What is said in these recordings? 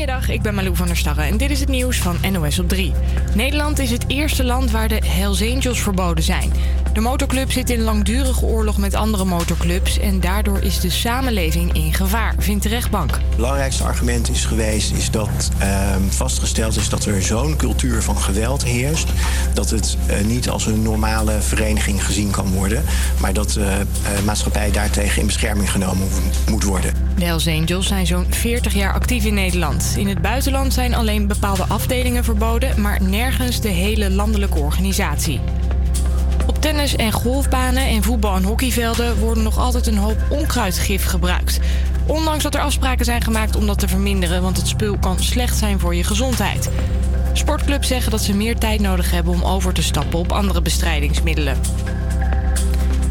Goedemiddag, ik ben Malou van der Starre en dit is het nieuws van NOS op 3. Nederland is het eerste land waar de Hells Angels verboden zijn. De motorclub zit in langdurige oorlog met andere motorclubs en daardoor is de samenleving in gevaar, vindt de rechtbank. Het belangrijkste argument is geweest is dat ehm, vastgesteld is dat er zo'n cultuur van geweld heerst dat het eh, niet als een normale vereniging gezien kan worden, maar dat de uh, maatschappij daartegen in bescherming genomen moet worden. De Hells Angels zijn zo'n 40 jaar actief in Nederland. In het buitenland zijn alleen bepaalde afdelingen verboden, maar nergens de hele landelijke organisatie. Op tennis- en golfbanen en voetbal- en hockeyvelden worden nog altijd een hoop onkruidgif gebruikt. Ondanks dat er afspraken zijn gemaakt om dat te verminderen, want het spul kan slecht zijn voor je gezondheid. Sportclubs zeggen dat ze meer tijd nodig hebben om over te stappen op andere bestrijdingsmiddelen.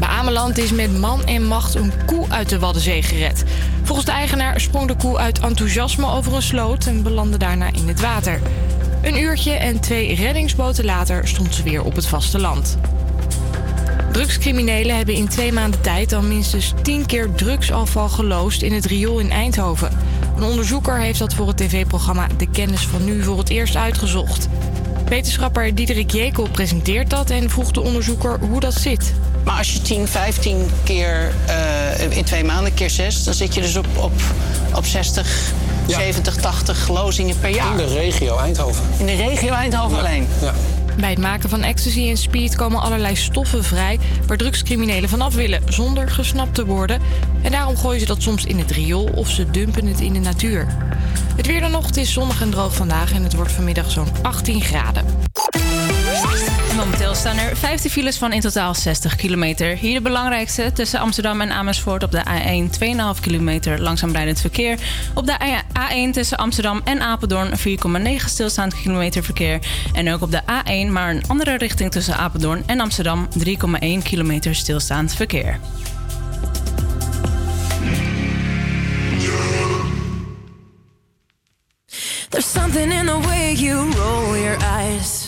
Bij Ameland is met man en macht een koe uit de Waddenzee gered. Volgens de eigenaar sprong de koe uit enthousiasme over een sloot en belandde daarna in het water. Een uurtje en twee reddingsboten later stond ze weer op het vasteland. Drugscriminelen hebben in twee maanden tijd al minstens tien keer drugsafval geloosd in het riool in Eindhoven. Een onderzoeker heeft dat voor het tv-programma De Kennis van Nu voor het eerst uitgezocht. Wetenschapper Diederik Jekel presenteert dat en vroeg de onderzoeker hoe dat zit. Maar als je 10, 15 keer uh, in twee maanden keer 6, dan zit je dus op, op, op 60, ja. 70, 80 lozingen per jaar. In de regio Eindhoven. In de regio Eindhoven ja. alleen. Ja. Bij het maken van ecstasy en speed komen allerlei stoffen vrij waar drugscriminelen vanaf willen zonder gesnapt te worden. En daarom gooien ze dat soms in het riool of ze dumpen het in de natuur. Het weer dan nog, het is zonnig en droog vandaag en het wordt vanmiddag zo'n 18 graden. Momenteel staan er 15 files van in totaal 60 kilometer. Hier de belangrijkste tussen Amsterdam en Amersfoort op de A1 2,5 kilometer langzaam rijdend verkeer. Op de A1 tussen Amsterdam en Apeldoorn 4,9 stilstaand kilometer verkeer. En ook op de A1 maar een andere richting tussen Apeldoorn en Amsterdam 3,1 kilometer stilstaand verkeer. There's something in the way you roll your eyes.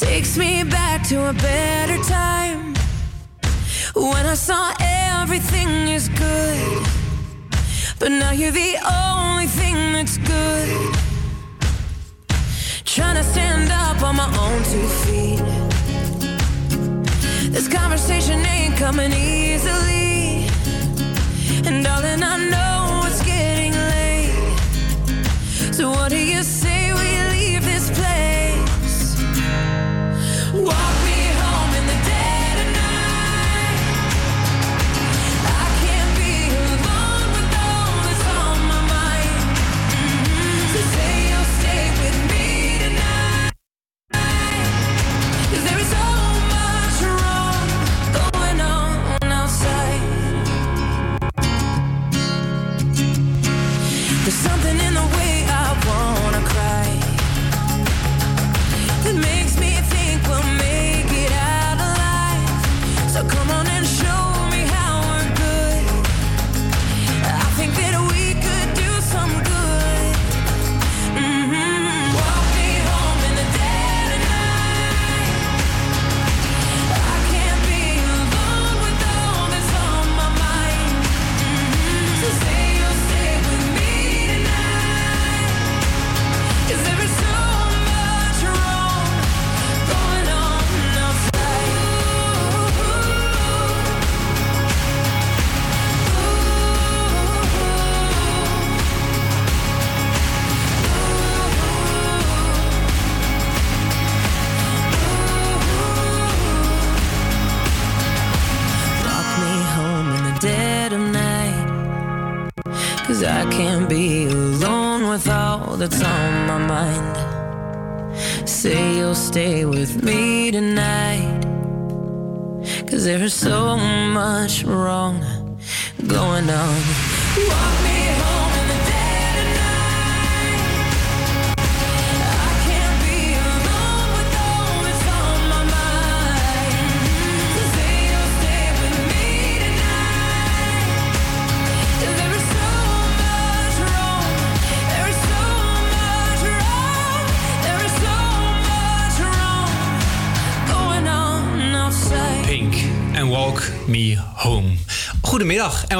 Takes me back to a better time. When I saw everything is good. But now you're the only thing that's good. Trying to stand up on my own two feet. This conversation ain't coming easily. And darling, I know it's getting late. So what do you say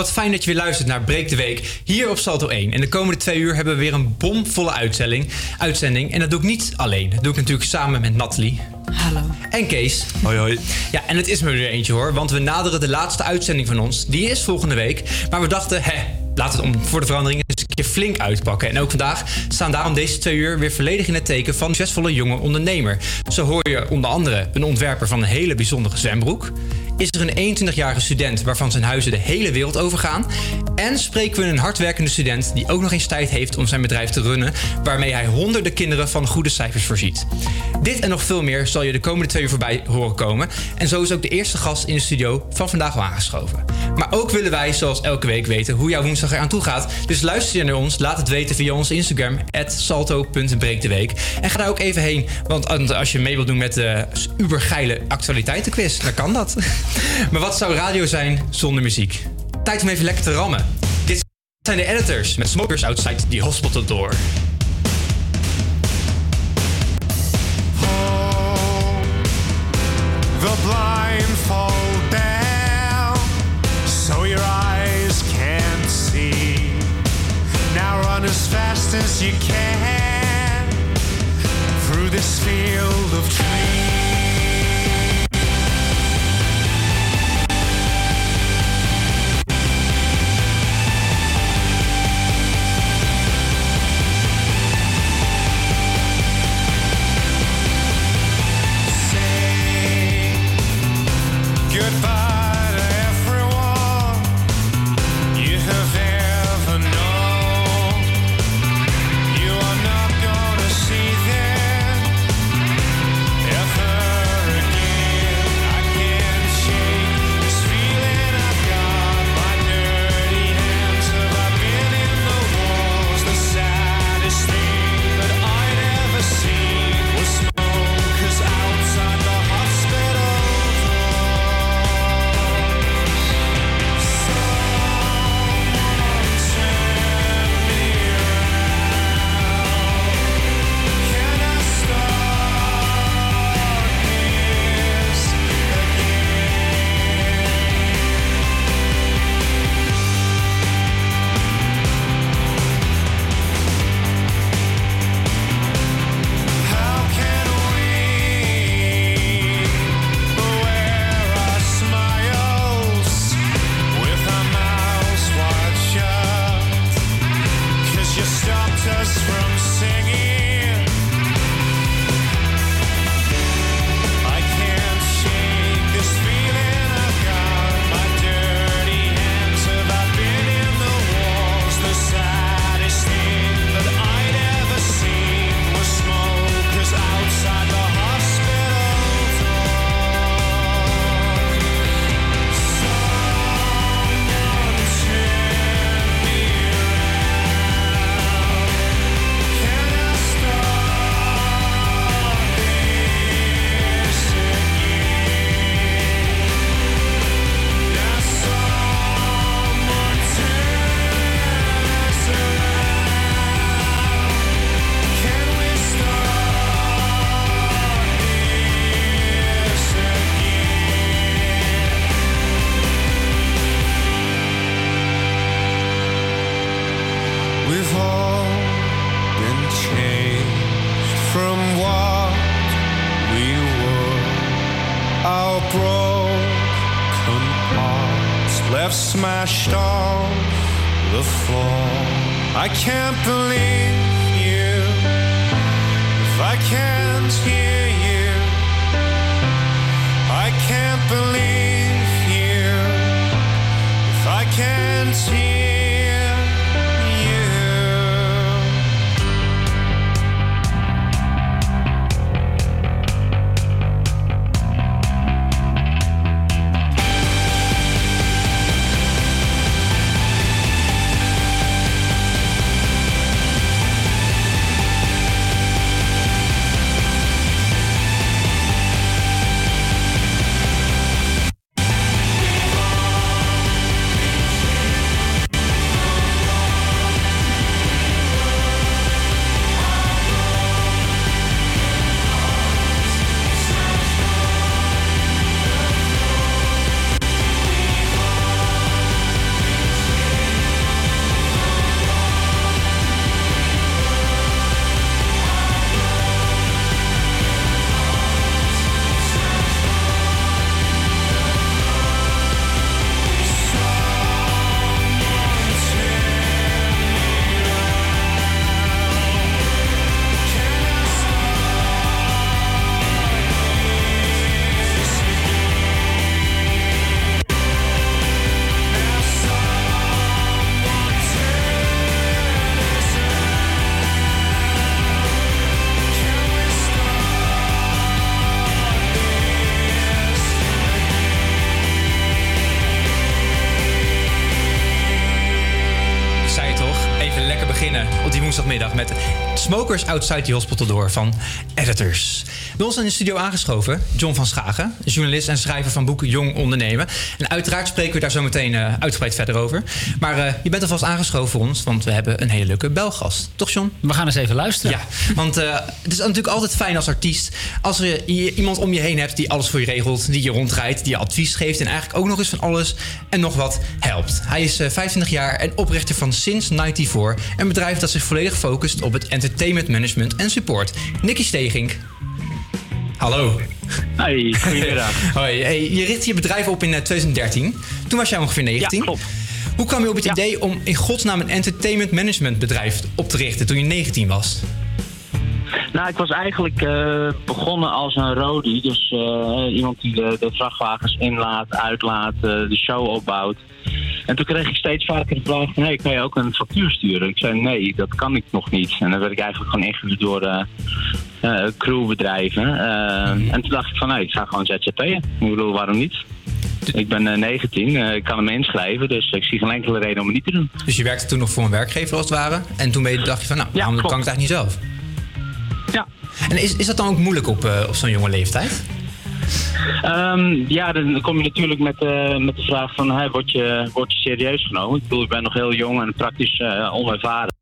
wat fijn dat je weer luistert naar Breek de Week hier op Salto 1. En de komende twee uur hebben we weer een bomvolle uitzending. uitzending. En dat doe ik niet alleen. Dat doe ik natuurlijk samen met Nathalie. Hallo. En Kees. Hoi hoi. Ja, en het is me weer eentje hoor, want we naderen de laatste uitzending van ons. Die is volgende week. Maar we dachten, hè, laten we het om voor de verandering eens een keer flink uitpakken. En ook vandaag staan daarom deze twee uur weer volledig in het teken van een succesvolle jonge ondernemer. Zo hoor je onder andere een ontwerper van een hele bijzondere zwembroek. Is er een 21-jarige student waarvan zijn huizen de hele wereld overgaan. En spreken we een hardwerkende student die ook nog eens tijd heeft om zijn bedrijf te runnen, waarmee hij honderden kinderen van goede cijfers voorziet. Dit en nog veel meer zal je de komende twee uur voorbij horen komen. En zo is ook de eerste gast in de studio van vandaag al aangeschoven. Maar ook willen wij, zoals elke week, weten hoe jouw woensdag eraan toe gaat. Dus luister je naar ons, laat het weten via ons Instagram, salto.breekdeweek. En ga daar ook even heen, want als je mee wilt doen met de ubergeile actualiteitenquiz, dan kan dat. Maar wat zou radio zijn zonder muziek? Tijd om even lekker te rammen. Dit zijn de editors met Smokers Outside the Hospital Door. the blindfold down so your eyes can't see. Now run as fast as you can through this field of trees. Smokers Outside the Hospital Door van Editors. Bij ons in de studio aangeschoven John van Schagen, journalist en schrijver van boek Jong Ondernemen. En uiteraard spreken we daar zo meteen eh, uitgebreid verder over. Maar eh, je bent alvast aangeschoven voor ons, want we hebben een hele leuke belgast. Toch John? We gaan eens even luisteren. Ja, want eh, het is natuurlijk altijd fijn als artiest als je iemand om je heen hebt die alles voor je regelt, die je rondrijdt, die je advies geeft en eigenlijk ook nog eens van alles en nog wat helpt. Hij is 25 jaar en oprichter van Since 94, een bedrijf dat zich volledig focust op het entertainment management en support. Nicky Stegink. Hallo. Hoi, goedemiddag. Hoi, hey, je richtte je bedrijf op in eh, 2013. Toen was jij ongeveer 19. Ja, klopt. Hoe kwam je op het idee om in godsnaam een entertainment management bedrijf op te richten toen je 19 was? Nou, ik was eigenlijk eh, begonnen als een roadie. Dus eh, iemand die de, de vrachtwagens inlaat, uitlaat, eh, de show opbouwt. En toen kreeg ik steeds vaker de vraag hey, kan je ook een factuur sturen? Ik zei, nee, dat kan ik nog niet. En dan werd ik eigenlijk gewoon ingehuurd door eh, eh, crewbedrijven. Eh, En toen dacht ik van, nee, ik ga gewoon ZZP'en. Ik bedoel, waarom niet? Ik ben eh, 19, eh, ik kan hem inschrijven, dus ik zie geen enkele reden om het niet te doen. Dus je werkte toen nog voor een werkgever als het ware. En toen dacht je van, nou, waarom klopt. kan ik het eigenlijk niet zelf? Ja. En is, is dat dan ook moeilijk op, op zo'n jonge leeftijd? Ehm, ja, dan kom je natuurlijk met, eh, met de vraag van, hey, word, je, word je serieus genomen? Ik bedoel, ik ben nog heel jong en praktisch eh, onervaren.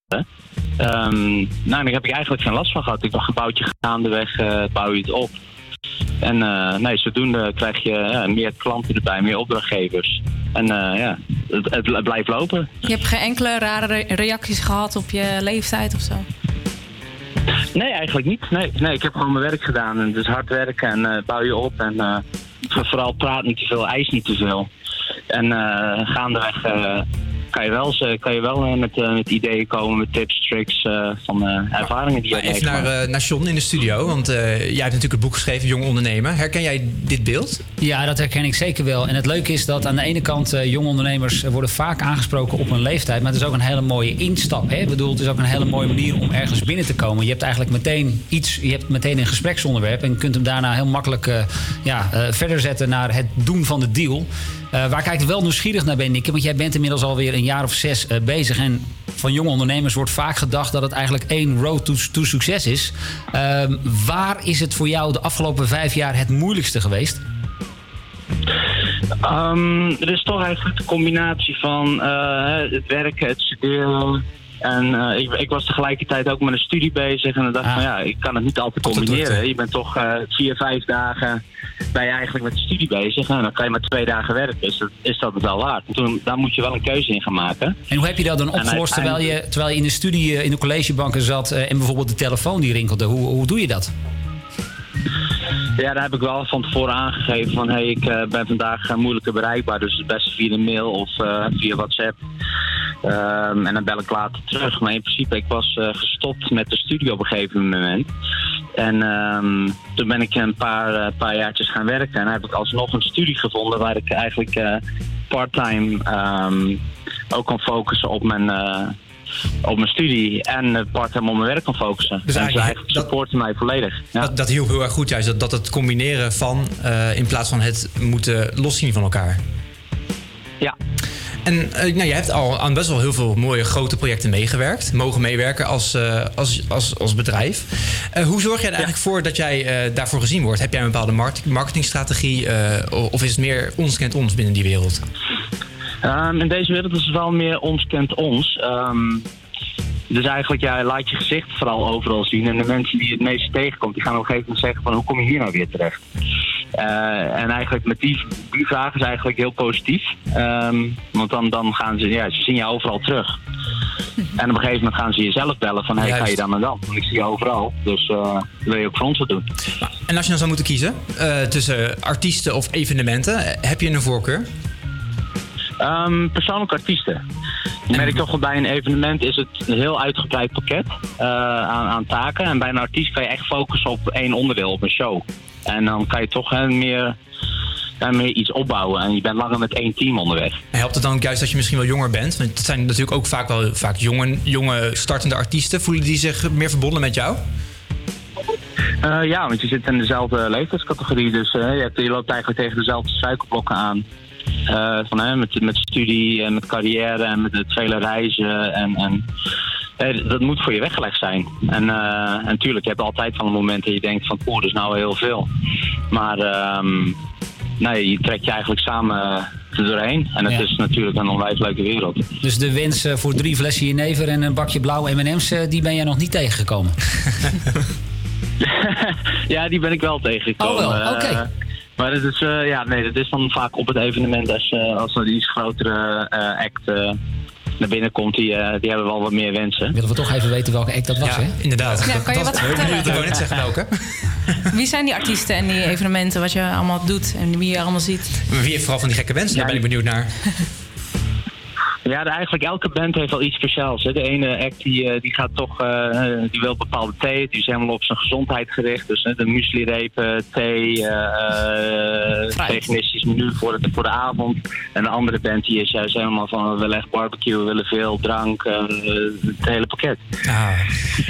Ehm, nou, daar heb ik eigenlijk geen last van gehad. Ik dacht, bouwt je gaandeweg, eh bouw je het op. En nee, zodoende krijg je meer klanten erbij, meer opdrachtgevers. En ja, het, het, blijft lopen. Je hebt geen enkele rare re- reacties gehad op je leeftijd of zo? Nee, eigenlijk niet. Nee, nee ik heb gewoon mijn werk gedaan. En dus hard werken en eh, bouw je op. En eh, vooral praat niet te veel, eis niet te veel. En eh, gaandeweg kan je wel, ze- kan je wel eh, met, eh, met ideeën komen, met tips, tricks eh, van eh, ervaringen die je hebt even naar, eh, naar John in de studio, want eh, jij hebt natuurlijk het boek geschreven, Jong Ondernemen. Herken jij dit beeld? Ja, dat herken ik zeker wel. En het leuke is dat aan de ene kant eh, jonge ondernemers eh, worden vaak aangesproken op hun leeftijd. Maar het is ook een hele mooie instap. Hè? Ik bedoel, het is ook een hele mooie manier om ergens binnen te komen. Je hebt eigenlijk meteen iets, je hebt meteen een gespreksonderwerp. En je kunt hem daarna heel makkelijk eh, ja, eh, verder zetten naar het doen van de deal. Eh, waar ik eigenlijk wel nieuwsgierig naar ben, Nikke. Want jij bent inmiddels alweer een jaar of zes eh, bezig. En van jonge ondernemers wordt vaak gedacht dat het eigenlijk één road to, to succes is. Ehm, waar is het voor jou de afgelopen vijf jaar het moeilijkste geweest? Ehm, er is toch eigenlijk de combinatie van eh, het werken, het studeren. En eh, ik, ik was tegelijkertijd ook met een studie bezig. En dan dacht ik van ja, ik kan het niet altijd combineren. Je bent toch eh, vier, vijf dagen ben je eigenlijk met de studie bezig. En dan kan je maar twee dagen werken. Dus dat, is dat het wel waard. En toen, daar moet je wel een keuze in gaan maken. En hoe heb je dat dan opgelost terwijl je, terwijl je in de studie eh, in de collegebanken zat en bijvoorbeeld de telefoon die rinkelde? Hoe, hoe doe je dat? Ja, daar heb ik wel van tevoren aangegeven van hey, ik eh, ben vandaag eh, moeilijker bereikbaar. Dus het beste via de mail of eh, via WhatsApp. Ehm, en dan bel ik later terug. Maar in principe, ik was gestopt met de studie op een gegeven moment. En ehm, toen ben ik een paar, paar jaartjes gaan werken. En heb ik alsnog een studie gevonden waar ik eigenlijk eh parttime ehm, ook kan focussen op mijn, op mijn studie. En parttime op mijn werk kan focussen. Dus en eigenlijk- eigenlijk supporten mij volledig. Ja. Dat, dat hielp heel erg goed juist, dat, dat het combineren van eh, in plaats van het moeten loszien van elkaar. Ja. En eh, nou, je hebt al aan best wel heel veel mooie grote projecten meegewerkt. Mogen meewerken als, eh, als, als, als bedrijf. Hoe zorg jij er eigenlijk voor dat jij daarvoor gezien wordt? Heb jij een bepaalde marketingstrategie? of is het meer ons kent ons binnen die wereld? Ehm, in deze wereld is het wel meer ons kent ons. Ehm, dus eigenlijk, ja, laat je gezicht vooral overal zien. En de mensen die het meest tegenkomt, die gaan op een gegeven moment zeggen van hoe kom je hier nou weer terecht? Eh, en eigenlijk met die, die vraag is eigenlijk heel positief. Ehm, want dan, dan gaan ze, ja, ze zien je overal terug. En op een gegeven moment gaan ze jezelf bellen van, hey, ga je dan en dan? Want ik zie je overal, dus eh, wil je ook voor ons wat doen? En als je dan zou moeten kiezen eh, tussen artiesten of evenementen, heb je een voorkeur? Ehm, persoonlijke artiesten. Je merkt toch wel bij een evenement is het een heel uitgebreid pakket eh, aan, aan taken. En bij een artiest kan je echt focussen op één onderdeel, op een show. En dan kan je toch hè, meer, ja, meer iets opbouwen. En je bent langer met één team onderweg. Helpt het dan ook juist dat je misschien wel jonger bent? Want het zijn natuurlijk ook vaak wel vaak jonge, jonge startende artiesten. Voelen die zich meer verbonden met jou? Eh, ja, want je zit in dezelfde leeftijdscategorie. Dus eh, je, hebt- je loopt eigenlijk tegen dezelfde suikerblokken aan. Eh, van, hè, met, met studie en met carrière en met het vele reizen. En, en dat moet voor je weggelegd zijn. En, eh, en natuurlijk, je hebt altijd van een moment dat je denkt van, poeh, dat is nou heel veel. Maar ehm, nee, je trekt je eigenlijk samen er doorheen. En het Ja. is natuurlijk een onwijs leuke wereld. Dus de wens eh, voor drie flessen jenever en een bakje blauwe M&M's... die ben jij nog niet tegengekomen? ja, die ben ik wel tegengekomen. Oh, wel, oké. Maar het is, eh, ja, nee, dat is dan vaak op het evenement als, eh, als er iets grotere eh, act eh, naar binnen komt. Die, eh, die hebben wel wat meer wensen. Willen we toch even weten welke act dat was, Ja, hè? inderdaad. Ja, kan je Dat- wat dat- vertellen? Ik wou net zeggen welke. Wie zijn die artiesten en die evenementen, wat je allemaal doet en wie je allemaal ziet? Maar wie heeft vooral van die gekke wensen? Daar ben ik benieuwd naar. Ja, eigenlijk elke band heeft wel iets speciaals. Hè. De ene act die, eh, die gaat toch, eh, die wil bepaalde thee. Die is helemaal op zijn gezondheid gericht. Dus hè, de muesli-repen, thee, eh, eh, veganistisch menu voor de, voor de avond. En de andere band die is juist helemaal van we willen echt barbecue, we willen veel drank, eh, het hele pakket. Ah.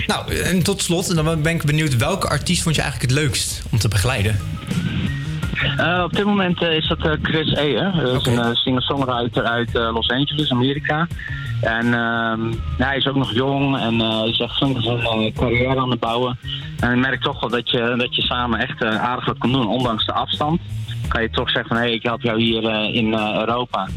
Nou, en tot slot, en dan ben ik benieuwd, welke artiest vond je eigenlijk het leukst om te begeleiden? Eh, op dit moment eh, is dat eh, Chris. Hè? Dat is een eh, singer-songwriter uit Los Angeles, Amerika. En ehm, hij is ook nog jong en is echt zijn carrière aan het bouwen. En ik merk toch wel dat je, dat je samen echt aardig wat kan doen, ondanks de afstand. Kan je toch zeggen van, hé, hey, ik help jou hier eh, in eh, Europa.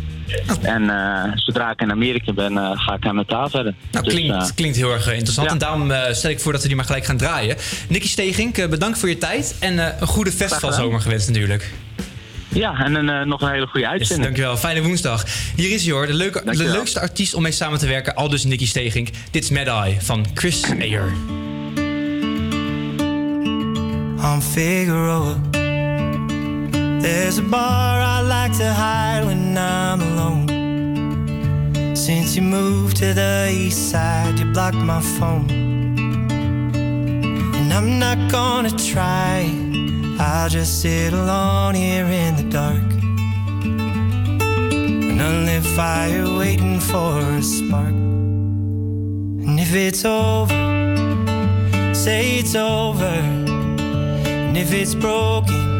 En eh, zodra ik in Amerika ben, eh, ga ik met daar verder. Nou, Dus, klinkt, klinkt heel erg interessant. ja. En daarom eh, stel ik voor dat we die maar gelijk gaan draaien. Nicky Stegink, bedankt voor je tijd. En eh, een goede festivalzomer gewenst natuurlijk. ja, en een, eh, nog een hele goede Yes, uitzending. dankjewel. Fijne woensdag. Hier is hij hoor, de, leuke, de Dankjewel. leukste artiest om mee samen te werken. Al dus Nicky Stegink. Dit is Mad Eye van Chris Ayer. on Figueroa. There's a bar I like to hide when I'm alone. Since you moved to the east side, you blocked my phone. And I'm not gonna try, I'll just sit alone here in the dark. An unlit fire waiting for a spark. And if it's over, say it's over. And if it's broken,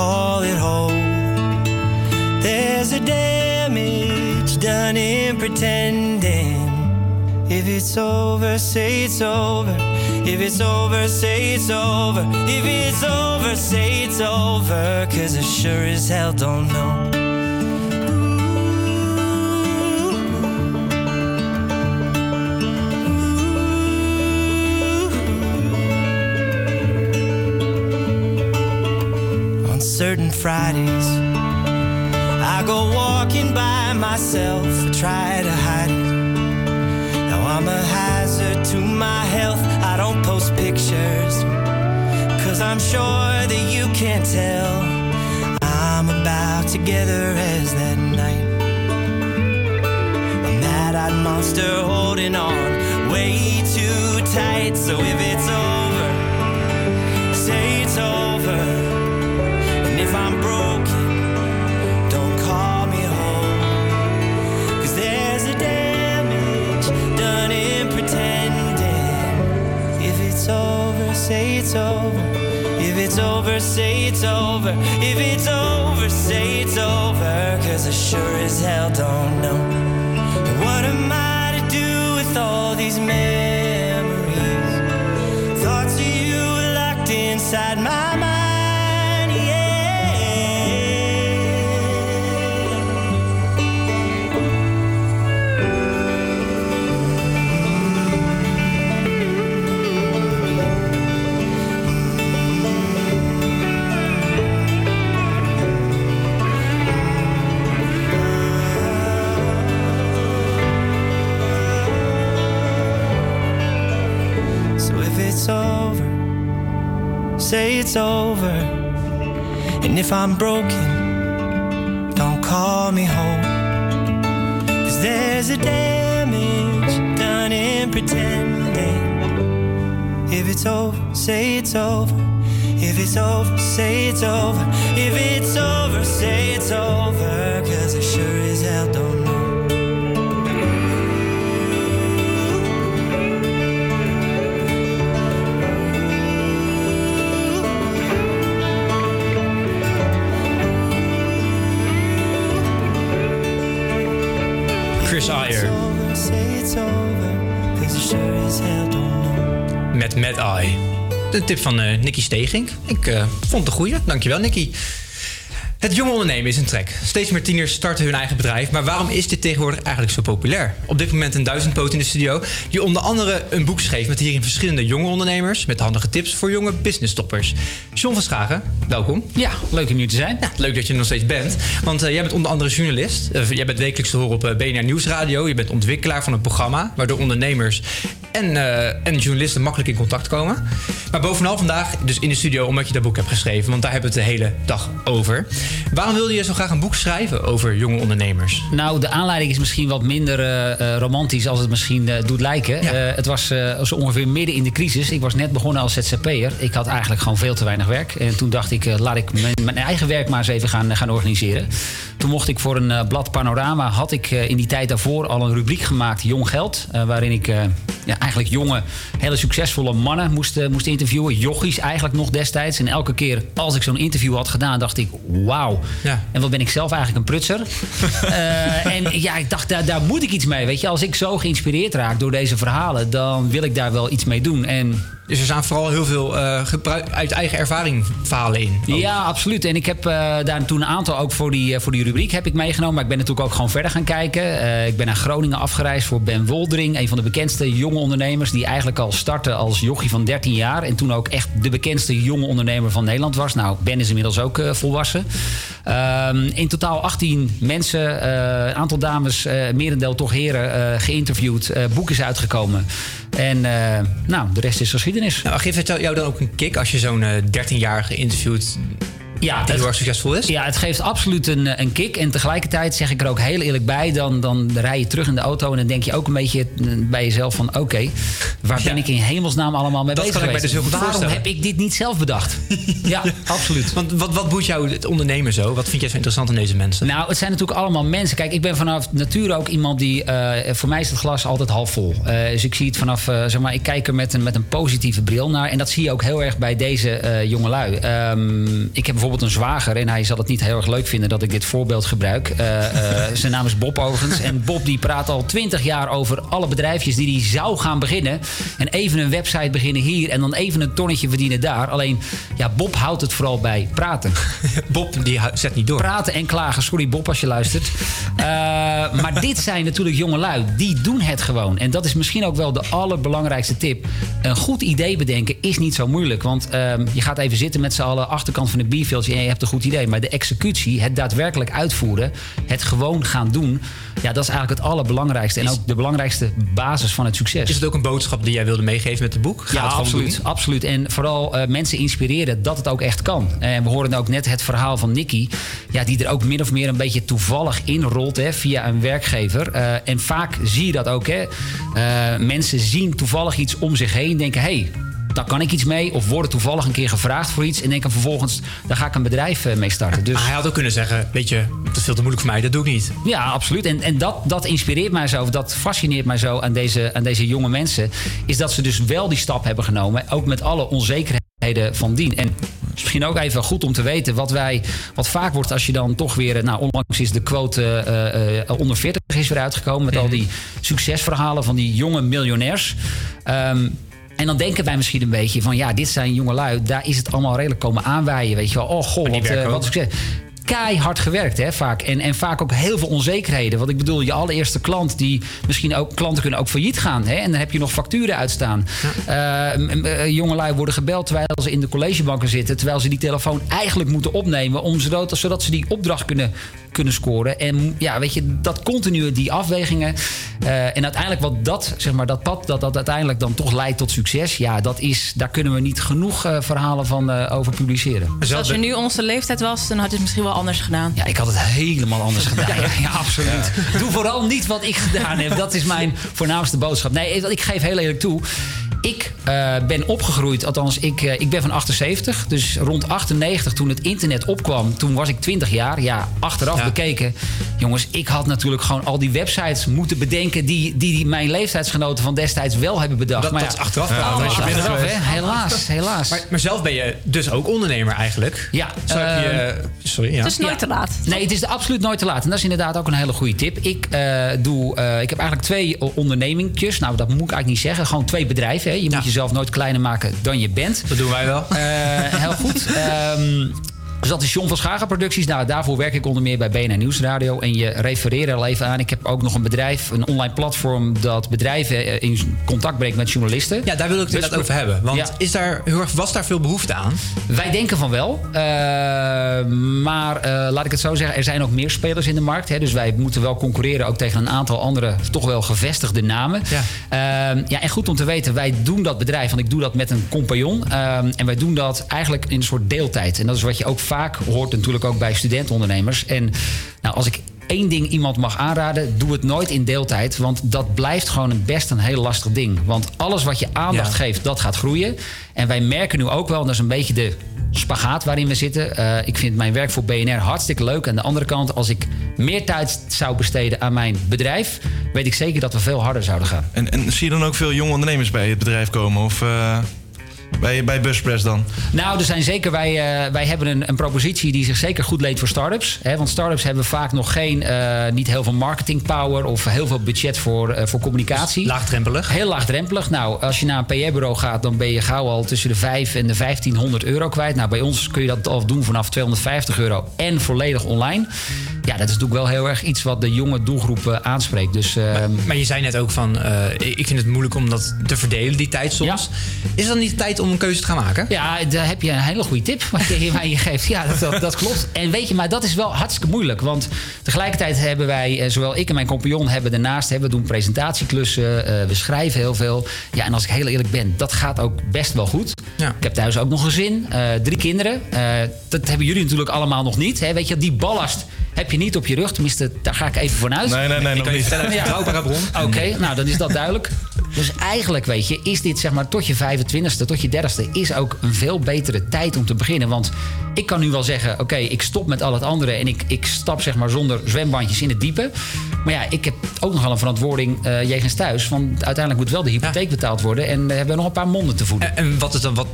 call it whole. There's a damage done in pretending. If it's over, say it's over. If it's over, say it's over. If it's over, say it's over. Cause I sure as hell don't know. Certain Fridays. I go walking by myself, try to hide it. Now I'm a hazard to my health. I don't post pictures, cause I'm sure that you can't tell. I'm about together as that night. A mad eyed monster holding on way too tight. So if it's over, say it's over. Say it's over. If it's over, say it's over. If it's over, say it's over. Cause I sure as hell don't know. What am I to do with all these memories? Thoughts of you locked inside my say it's over. And if I'm broken, don't call me home. Cause there's a damage done in pretending. If it's over, say it's over. If it's over, say it's over. If it's over, say it's over. Cause I sure Met Mad Eye. De tip van eh Nicky Stegink. Ik eh, vond het een goeie. Dankjewel, Nicky. Het jonge ondernemen is een trek. Steeds meer tieners starten hun eigen bedrijf. Maar waarom is dit tegenwoordig eigenlijk zo populair? Op dit moment een duizendpoot in de studio. Die onder andere een boek schreef met hierin verschillende jonge ondernemers. Met handige tips voor jonge business-toppers. John van Schagen, welkom. Ja, leuk om hier te zijn. Ja, leuk dat je er nog steeds bent. Want eh, jij bent onder andere journalist. Eh, jij bent wekelijks te horen op BNR Nieuwsradio. Je bent ontwikkelaar van een programma waardoor ondernemers en, eh, en journalisten makkelijk in contact komen. Maar bovenal vandaag dus in de studio omdat je dat boek hebt geschreven. Want daar hebben we het de hele dag over. Waarom wilde je zo graag een boek schrijven over jonge ondernemers? Nou, de aanleiding is misschien wat minder eh, eh, romantisch als het misschien doet lijken. Het was zo ongeveer midden in de crisis. Ik was net begonnen als ZZP'er. Ik had eigenlijk gewoon veel te weinig werk. En toen dacht ik, laat ik mijn, mijn eigen werk maar eens even gaan, gaan organiseren. Toen mocht ik voor een eh, blad Panorama, had ik eh, in die tijd daarvoor al een rubriek gemaakt, Jong Geld. eh, waarin ik ja, eigenlijk jonge, hele succesvolle mannen moest, moest interviewen. Jochies eigenlijk nog destijds. En elke keer als ik zo'n interview had gedaan, dacht ik, wauw. Ja. En wat ben ik zelf eigenlijk een prutser. En ja, ik dacht, daar, daar moet ik iets mee. Weet je, als ik zo geïnspireerd raak door deze verhalen, dan wil ik daar wel iets mee doen. En Dus er staan vooral heel veel eh, uit eigen ervaring verhalen in. Ja, absoluut. En ik heb eh, daar toen een aantal ook voor die, eh, voor die rubriek heb ik meegenomen. Maar ik ben natuurlijk ook gewoon verder gaan kijken. Ik ben naar Groningen afgereisd voor Ben Woldering. Een van de bekendste jonge ondernemers. Die eigenlijk al startte als jochie van 13 jaar. En toen ook echt de bekendste jonge ondernemer van Nederland was. Nou, Ben is inmiddels ook volwassen. Ehm, in totaal 18 mensen, een aantal dames, merendeel toch heren, geïnterviewd. Boek is uitgekomen. En eh, nou, de rest is geschiedenis. Nou, geeft het jou dan ook een kick als je zo'n eh, 13-jarige interviewt Ja, die heel erg succesvol is? Ja, het geeft absoluut een, eh, een kick. En tegelijkertijd zeg ik er ook heel eerlijk bij. Dan, dan rij je terug in de auto en dan denk je ook een beetje eh, bij jezelf van... oké, waar ben Ja. ik in hemelsnaam allemaal mee Dat bezig geweest? dus goed Waarom heb ik dit niet zelf bedacht? ja, absoluut. Want wat, wat boeit jou het ondernemen zo? Wat vind jij zo interessant in deze mensen? Nou, het zijn natuurlijk allemaal mensen. Kijk, ik ben vanaf nature ook iemand die... eh, voor mij is het glas altijd half vol. Dus ik zie het vanaf... zeg maar, ik kijk er met een, met een positieve bril naar. En dat zie je ook heel erg bij deze jongelui. Ehm, ik heb bijvoorbeeld een zwager... en hij zal het niet heel erg leuk vinden dat ik dit voorbeeld gebruik. Eh, eh, zijn naam is Bob overigens. En Bob die praat al twintig jaar over alle bedrijfjes... die hij zou gaan beginnen. En even een website beginnen hier... en dan even een tonnetje verdienen daar. Alleen, ja, Bob houdt het vooral bij praten. Bob die zet niet door. Praten en klagen. Sorry Bob als je luistert. Eh, maar dit zijn natuurlijk jongelui. Die doen het gewoon. En dat is misschien ook wel de allerbelangrijkste tip. Een goed idee bedenken is niet zo moeilijk. Want ehm, je gaat even zitten met z'n allen achterkant van het en je hebt een goed idee. Maar de executie, het daadwerkelijk uitvoeren... het gewoon gaan doen... ja, dat is eigenlijk het allerbelangrijkste. En ook de belangrijkste basis van het succes. Is het ook een boodschap die jij wilde meegeven met het boek? Ga Ja, het absoluut, doen. absoluut. En vooral eh, mensen inspireren dat het ook echt kan. En we horen ook net het verhaal van Nicky... Ja, die er ook min of meer een beetje toevallig inrolt hè, via een werkgever. Eh, en vaak zie je dat ook. Hè. Eh, mensen zien toevallig iets om zich heen denken... Hey, daar kan ik iets mee. Of worden toevallig een keer gevraagd voor iets... en denken vervolgens, daar ga ik een bedrijf eh, mee starten. Dus... Maar hij had ook kunnen zeggen, weet je, dat is veel te moeilijk voor mij, dat doe ik niet. Ja, absoluut. En, en dat, dat inspireert mij zo, of dat fascineert mij zo aan deze, aan deze jonge mensen. Is dat ze dus wel die stap hebben genomen. Ook met alle onzekerheden van dien. En is misschien ook even goed om te weten wat wij. Wat vaak wordt als je dan toch weer. Nou, onlangs is de quote eh, eh, onder 40 is weer uitgekomen. Met al die succesverhalen van die jonge miljonairs. Ehm, en dan denken wij misschien een beetje van ja, dit zijn jongelui. Daar is het allemaal redelijk komen aanwaaien. Weet je wel, oh goh, die wat, eh, ook. wat succes keihard gewerkt, hè, vaak. En, en vaak ook heel veel onzekerheden. Want ik bedoel, je allereerste klant, die misschien ook klanten kunnen ook failliet gaan. Hè, en dan heb je nog facturen uitstaan. Eh, m- m- eh, jongelui worden gebeld terwijl ze in de collegebanken zitten. Terwijl ze die telefoon eigenlijk moeten opnemen. Om zodat, zodat ze die opdracht kunnen, kunnen scoren. En ja, weet je, dat continu, die afwegingen. eh, en uiteindelijk wat dat, zeg maar, dat pad, dat dat uiteindelijk dan toch leidt tot succes. Ja, dat is, daar kunnen we niet genoeg eh, verhalen van eh, over publiceren. Dus als je nu onze leeftijd was, dan had je het misschien wel anders gedaan. Ja, ik had het helemaal anders gedaan. Ja, ja, absoluut. Doe vooral niet wat ik gedaan heb. Dat is mijn voornaamste boodschap. Nee, ik geef heel eerlijk toe. Ik eh, ben opgegroeid, althans, ik, eh, ik ben van 78. Dus rond 98, toen het internet opkwam, toen was ik 20 jaar. Ja, achteraf Ja. bekeken. Jongens, ik had natuurlijk gewoon al die websites moeten bedenken... die, die, die mijn leeftijdsgenoten van destijds wel hebben bedacht. Dat- maar dat is achteraf wel. Ja, Dan is je binnen achteraf, geweest. hè? Helaas, helaas. Maar, maar zelf ben je dus ook ondernemer eigenlijk. Ja. Zou ik je, ehm, sorry, ja. Het is nooit te laat. Nee, het is absoluut nooit te laat. En dat is inderdaad ook een hele goede tip. Ik, eh, doe, eh, ik heb eigenlijk twee ondernemingjes. Nou, dat moet ik eigenlijk niet zeggen. Gewoon twee bedrijven. Hè. Je moet jezelf nooit kleiner maken dan je bent. Dat doen wij wel. Eh, heel goed. Ehm, dus dat is John van Schagen Producties. Nou, daarvoor werk ik onder meer bij BNN Nieuwsradio. En je refereerde al even aan. Ik heb ook nog een bedrijf, een online platform... dat bedrijven eh, in contact brengt met journalisten. Ja, daar wil ik het inderdaad over hebben. Want Ja. is daar, heel erg- was daar veel behoefte aan? Wij denken van wel. Eh, maar eh, laat ik het zo zeggen, er zijn ook meer spelers in de markt. Hè, dus wij moeten wel concurreren ook tegen een aantal andere toch wel gevestigde namen. Ja. Ehm, ja, en goed om te weten, wij doen dat bedrijf, want ik doe dat met een compagnon. Ehm, en wij doen dat eigenlijk in een soort deeltijd. En dat is wat je ook vaak hoort natuurlijk ook bij studentondernemers. En nou, als ik één ding iemand mag aanraden, doe het nooit in deeltijd. Want dat blijft gewoon een best een heel lastig ding. Want alles wat je aandacht Ja. geeft, dat gaat groeien. En wij merken nu ook wel, en dat is een beetje de spagaat waarin we zitten. Eh, ik vind mijn werk voor BNR hartstikke leuk. Aan de andere kant, als ik meer tijd zou besteden aan mijn bedrijf, weet ik zeker dat we veel harder zouden gaan. En, en zie je dan ook veel jonge ondernemers bij het bedrijf komen? Of eh, bij, bij Buspress dan? Nou, er zijn zeker, wij, eh, wij hebben een, een propositie die zich zeker goed leent voor startups. Hè, want startups hebben vaak nog geen, eh, niet heel veel marketing power of heel veel budget voor, eh, voor communicatie. Laagdrempelig. Heel laagdrempelig. Nou, als je naar een PR-bureau gaat, dan ben je gauw al tussen de 5 en de 1500 euro kwijt. Nou, bij ons kun je dat al doen vanaf 250 euro en volledig online. Ja, dat is natuurlijk wel heel erg iets wat de jonge doelgroep aanspreekt. Dus, ehm, Maar je zei net ook van, eh, ik vind het moeilijk om dat te verdelen, die tijd soms. Is het dan niet tijd om een keuze te gaan maken? Ja, daar heb je een hele goede tip wat je hierbij je geeft. Ja, dat, dat, dat klopt. En weet je, maar dat is wel hartstikke moeilijk. Want tegelijkertijd hebben wij, eh, zowel ik en mijn compagnon hebben daarnaast, hè, we doen presentatieklussen, eh, we schrijven heel veel. Ja, en als ik heel eerlijk ben, dat gaat ook best wel goed. Ja. Ik heb thuis ook nog een gezin, eh, drie kinderen. Dat hebben jullie natuurlijk allemaal nog niet. Hè? Weet je, die ballast heb je niet op je rug. Tenminste, daar ga ik even vanuit. Nee, nee, nee, Ik nog kan je niet. vertellen Ja. betrouwbare bron. Oké, nou dan is dat duidelijk. Dus eigenlijk, weet je, is dit zeg maar tot je 25ste, tot je 30ste, is ook een veel betere tijd om te beginnen. Want ik kan nu wel zeggen, oké, ik stop met al het andere en ik, ik stap zeg maar zonder zwembandjes in het diepe. Maar ja, ik heb ook nog wel een verantwoording eh jegens thuis. Want uiteindelijk moet wel de hypotheek betaald worden en we hebben nog een paar monden te voeden. En, en wat is dan, wat,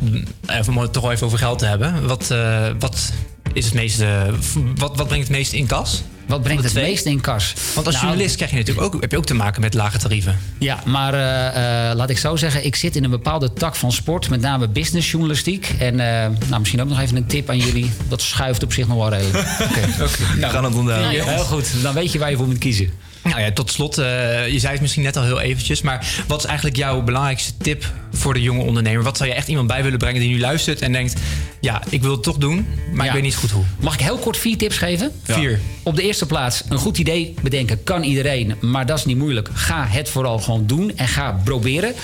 even, om het toch wel even over geld te hebben. Wat, eh, wat is het meeste, wat, wat brengt het meeste in kas? Wat brengt het twee? meeste in kas? Want als Nou, journalist krijg je natuurlijk ook, heb je ook te maken met lage tarieven. Ja, maar eh, eh, laat ik zo zeggen, ik zit in een bepaalde tak van sport, met name businessjournalistiek. En eh, nou, misschien ook nog even een tip aan jullie. Dat schuift op zich nog wel redelijk. Oké. We gaan het onthouden. Heel goed, dan weet je waar je voor moet kiezen. Nou ja, tot slot, eh, je zei het misschien net al heel eventjes, maar wat is eigenlijk jouw belangrijkste tip voor de jonge ondernemer? Wat zou je echt iemand bij willen brengen die nu luistert en denkt, ja, ik wil het toch doen, maar Ja. ik weet niet goed hoe. Mag ik heel kort vier tips geven? Vier. Op de eerste plaats, een goed idee bedenken kan iedereen, maar dat is niet moeilijk. Ga het vooral gewoon doen en ga proberen.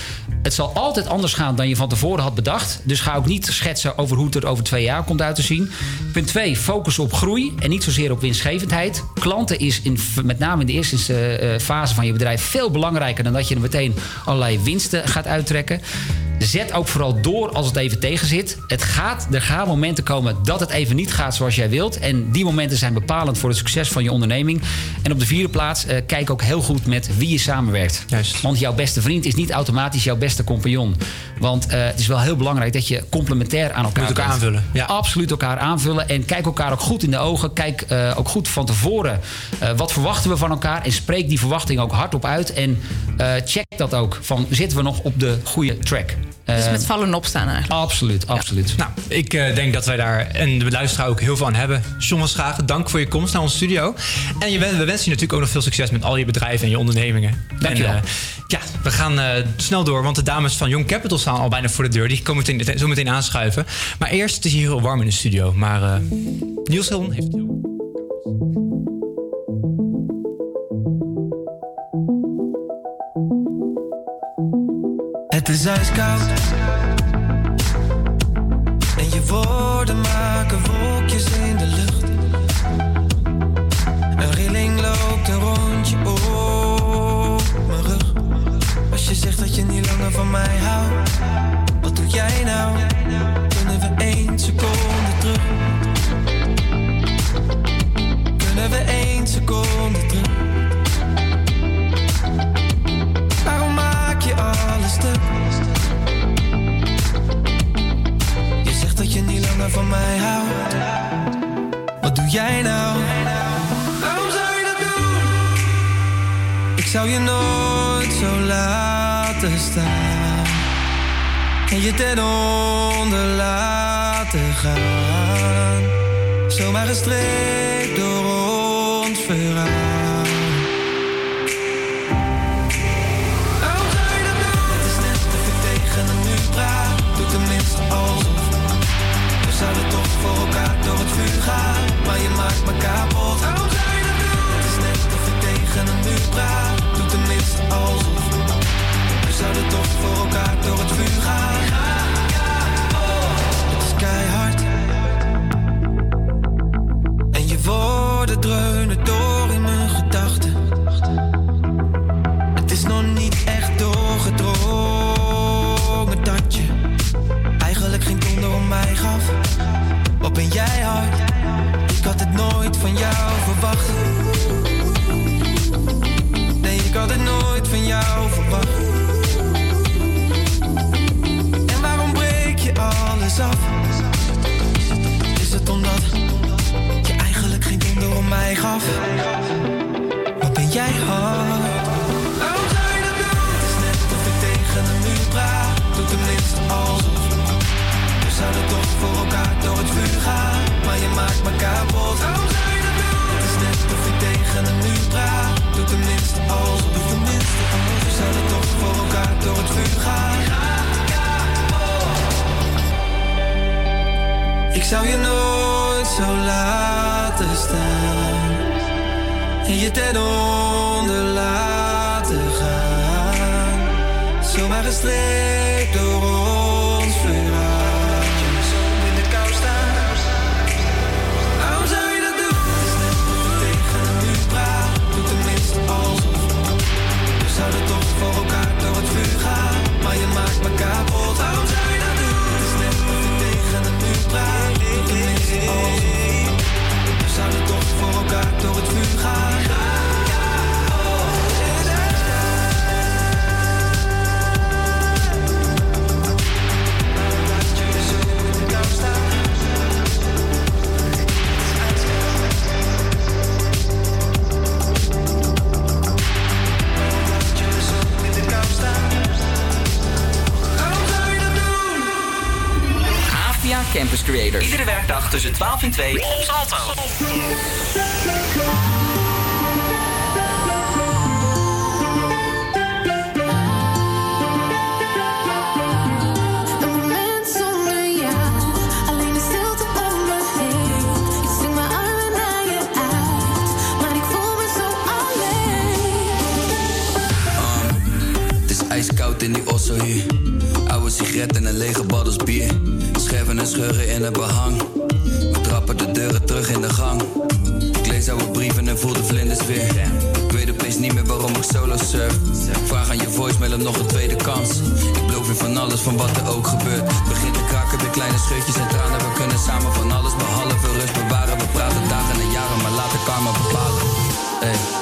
Het zal altijd anders gaan dan je van tevoren had bedacht. Dus ga ook niet schetsen over hoe het er over twee jaar komt uit te zien. Punt twee, focus op groei en niet zozeer op winstgevendheid. Klanten is in, met name in de eerste eh, eh, fase van je bedrijf veel belangrijker dan dat je er meteen allerlei winsten gaat uittrekken. Zet ook vooral door als het even tegen zit. Het gaat, er gaan momenten komen dat het even niet gaat zoals jij wilt. En die momenten zijn bepalend voor het succes van je onderneming. En op de vierde plaats, eh, kijk ook heel goed met wie je samenwerkt. Juist. Want jouw beste vriend is niet automatisch jouw beste compagnon. Want eh, het is wel heel belangrijk dat je complementair aan elkaar elkaar aanvullen, ja. Absoluut elkaar aanvullen. En kijk elkaar ook goed in de ogen. Kijk eh, ook goed van tevoren. eh, wat verwachten we van elkaar? En spreek die verwachting ook hardop uit. En eh, check dat ook. Van zitten we nog op de goede track? Dus Eh, met vallen en opstaan eigenlijk. Absoluut, absoluut. Nou, ik eh, denk dat wij daar en de luisteraar ook heel veel aan hebben. John van Schagen, dank voor je komst naar onze studio. En je, we wensen je natuurlijk ook nog veel succes met al je bedrijven en je ondernemingen. Dankjewel. En, eh, ja, we gaan eh, snel door, want de dames van Young Capital staan al bijna voor de deur. Die komen meteen, zo meteen aanschuiven. Maar eerst, het is hier heel warm in de studio. Maar eh, Niels Hillen heeft het heel is ijskoud En je woorden maken wolkjes in de lucht Een rilling loopt een rondje op mijn rug Als je zegt dat je niet langer van mij houdt Wat doe jij nou? Kunnen we één seconde terug? Kunnen we één seconde terug. Van mij houdt. Wat doe jij nou? Waarom zou je dat doen? Ik zou je nooit zo laten staan. En je ten onder laten gaan. Zomaar gestreept door voor elkaar door het vuur gaan. Maar je maakt me kapot. Waarom zou je dat doen? Het is net of ik tegen een muur praat. Doe tenminste alsof. We zouden toch voor elkaar door het vuur gaan. Het is keihard. En je woorden dreunen door van jou verwacht. En waarom breek je alles af? Is het omdat je eigenlijk geen donder om mij gaf? Wat ben jij hard? Waarom zou je dat doen? Het is net of ik tegen een muur praat. Doe tenminste alsof. We zouden toch voor elkaar door het vuur gaan. Maar je maakt me kapot. Waarom zou je dat doen? Het is net of ik tegen een muur praat. Doe tenminste alsof. Doe tenminste alsof. We zouden toch voor elkaar door het vuur gaan. Ik zou je nooit zo laten staan. En je ten onder laten gaan. Zomaar gestreept door ons Campus Creators. Iedere werkdag tussen 12 en 2 op Salto. Is ijskoud in die osso hier. Oude sigaret en een lege baddels bier. Scherven en scheuren in het behang. We trappen de deuren terug in de gang. Ik lees oude brieven en voel de vlinders weer. Ik weet opeens niet meer waarom ik solo surf. Vraag aan je voicemail om nog een tweede kans. Ik beloof je van alles, van wat er ook gebeurt. Begin te kraken, weer kleine scheutjes en tranen. We kunnen samen van alles behalve rust bewaren. We praten dagen en jaren, maar laat de karma bepalen. Hey.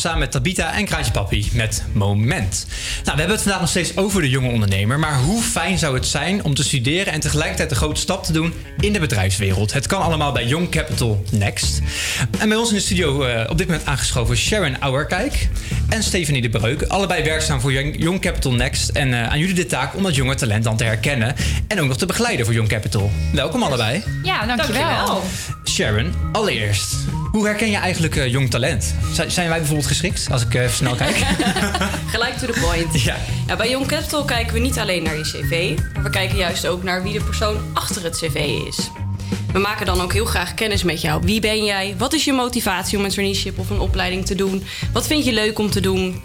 samen met Tabita en Kraantje Papi met Moment. Nou, we hebben het vandaag nog steeds over de jonge ondernemer. Maar hoe fijn zou het zijn om te studeren en tegelijkertijd de grote stap te doen in de bedrijfswereld? Het kan allemaal bij Young Capital Next. En bij ons in de studio eh, op dit moment aangeschoven Sharon Auerkijk en Stephanie de Breuk. Allebei werkzaam voor Young Young Capital Next. En eh, aan jullie de taak om dat jonge talent dan te herkennen en ook nog te begeleiden voor Young Capital. Welkom allebei. Ja, dankjewel. Sharon, allereerst, hoe herken je eigenlijk eh, jong talent? Zijn- Zijn wij bijvoorbeeld geschikt, als ik eh, even snel kijk? Gelijk to the point. Ja. Ja, bij Young Capital kijken we niet alleen naar je cv, maar we kijken juist ook naar wie de persoon achter het cv is. We maken dan ook heel graag kennis met jou. Wie ben jij? Wat is je motivatie om een traineeship of een opleiding te doen? Wat vind je leuk om te doen?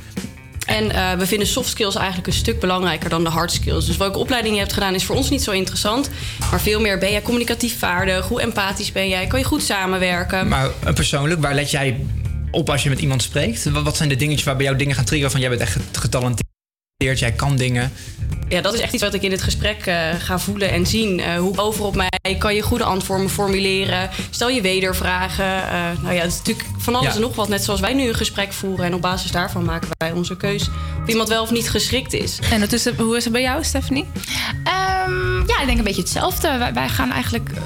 En eh, we vinden soft skills eigenlijk een stuk belangrijker dan de hard skills. Dus welke opleiding je hebt gedaan is voor ons niet zo interessant. Maar veel meer ben jij communicatief vaardig? Hoe empathisch ben jij? Kan je goed samenwerken? Maar eh, persoonlijk, waar let jij op als je met iemand spreekt? Wat zijn de dingetjes waar bij jou dingen gaan triggeren van jij bent echt getalenteerd, jij kan dingen? Ja, dat is echt iets wat ik in het gesprek eh, ga voelen en zien. Eh, hoe over op mij kan je goede antwoorden formuleren. Stel je wedervragen. Eh nou ja, het is natuurlijk van alles Ja. en nog wat. Net zoals wij nu een gesprek voeren. En op basis daarvan maken wij onze keus. Of iemand wel of niet geschikt is. En ondertussen, hoe is het bij jou, Stephanie? Ehm, ja, ik denk een beetje hetzelfde. Wij, wij gaan eigenlijk eh,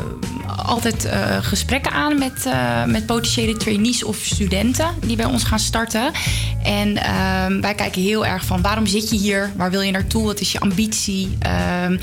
altijd eh, gesprekken aan met, eh, met potentiële trainees of studenten die bij ons gaan starten. En ehm, wij kijken heel erg van waarom zit je hier? Waar wil je naartoe? Wat is je ambitie? Ehm,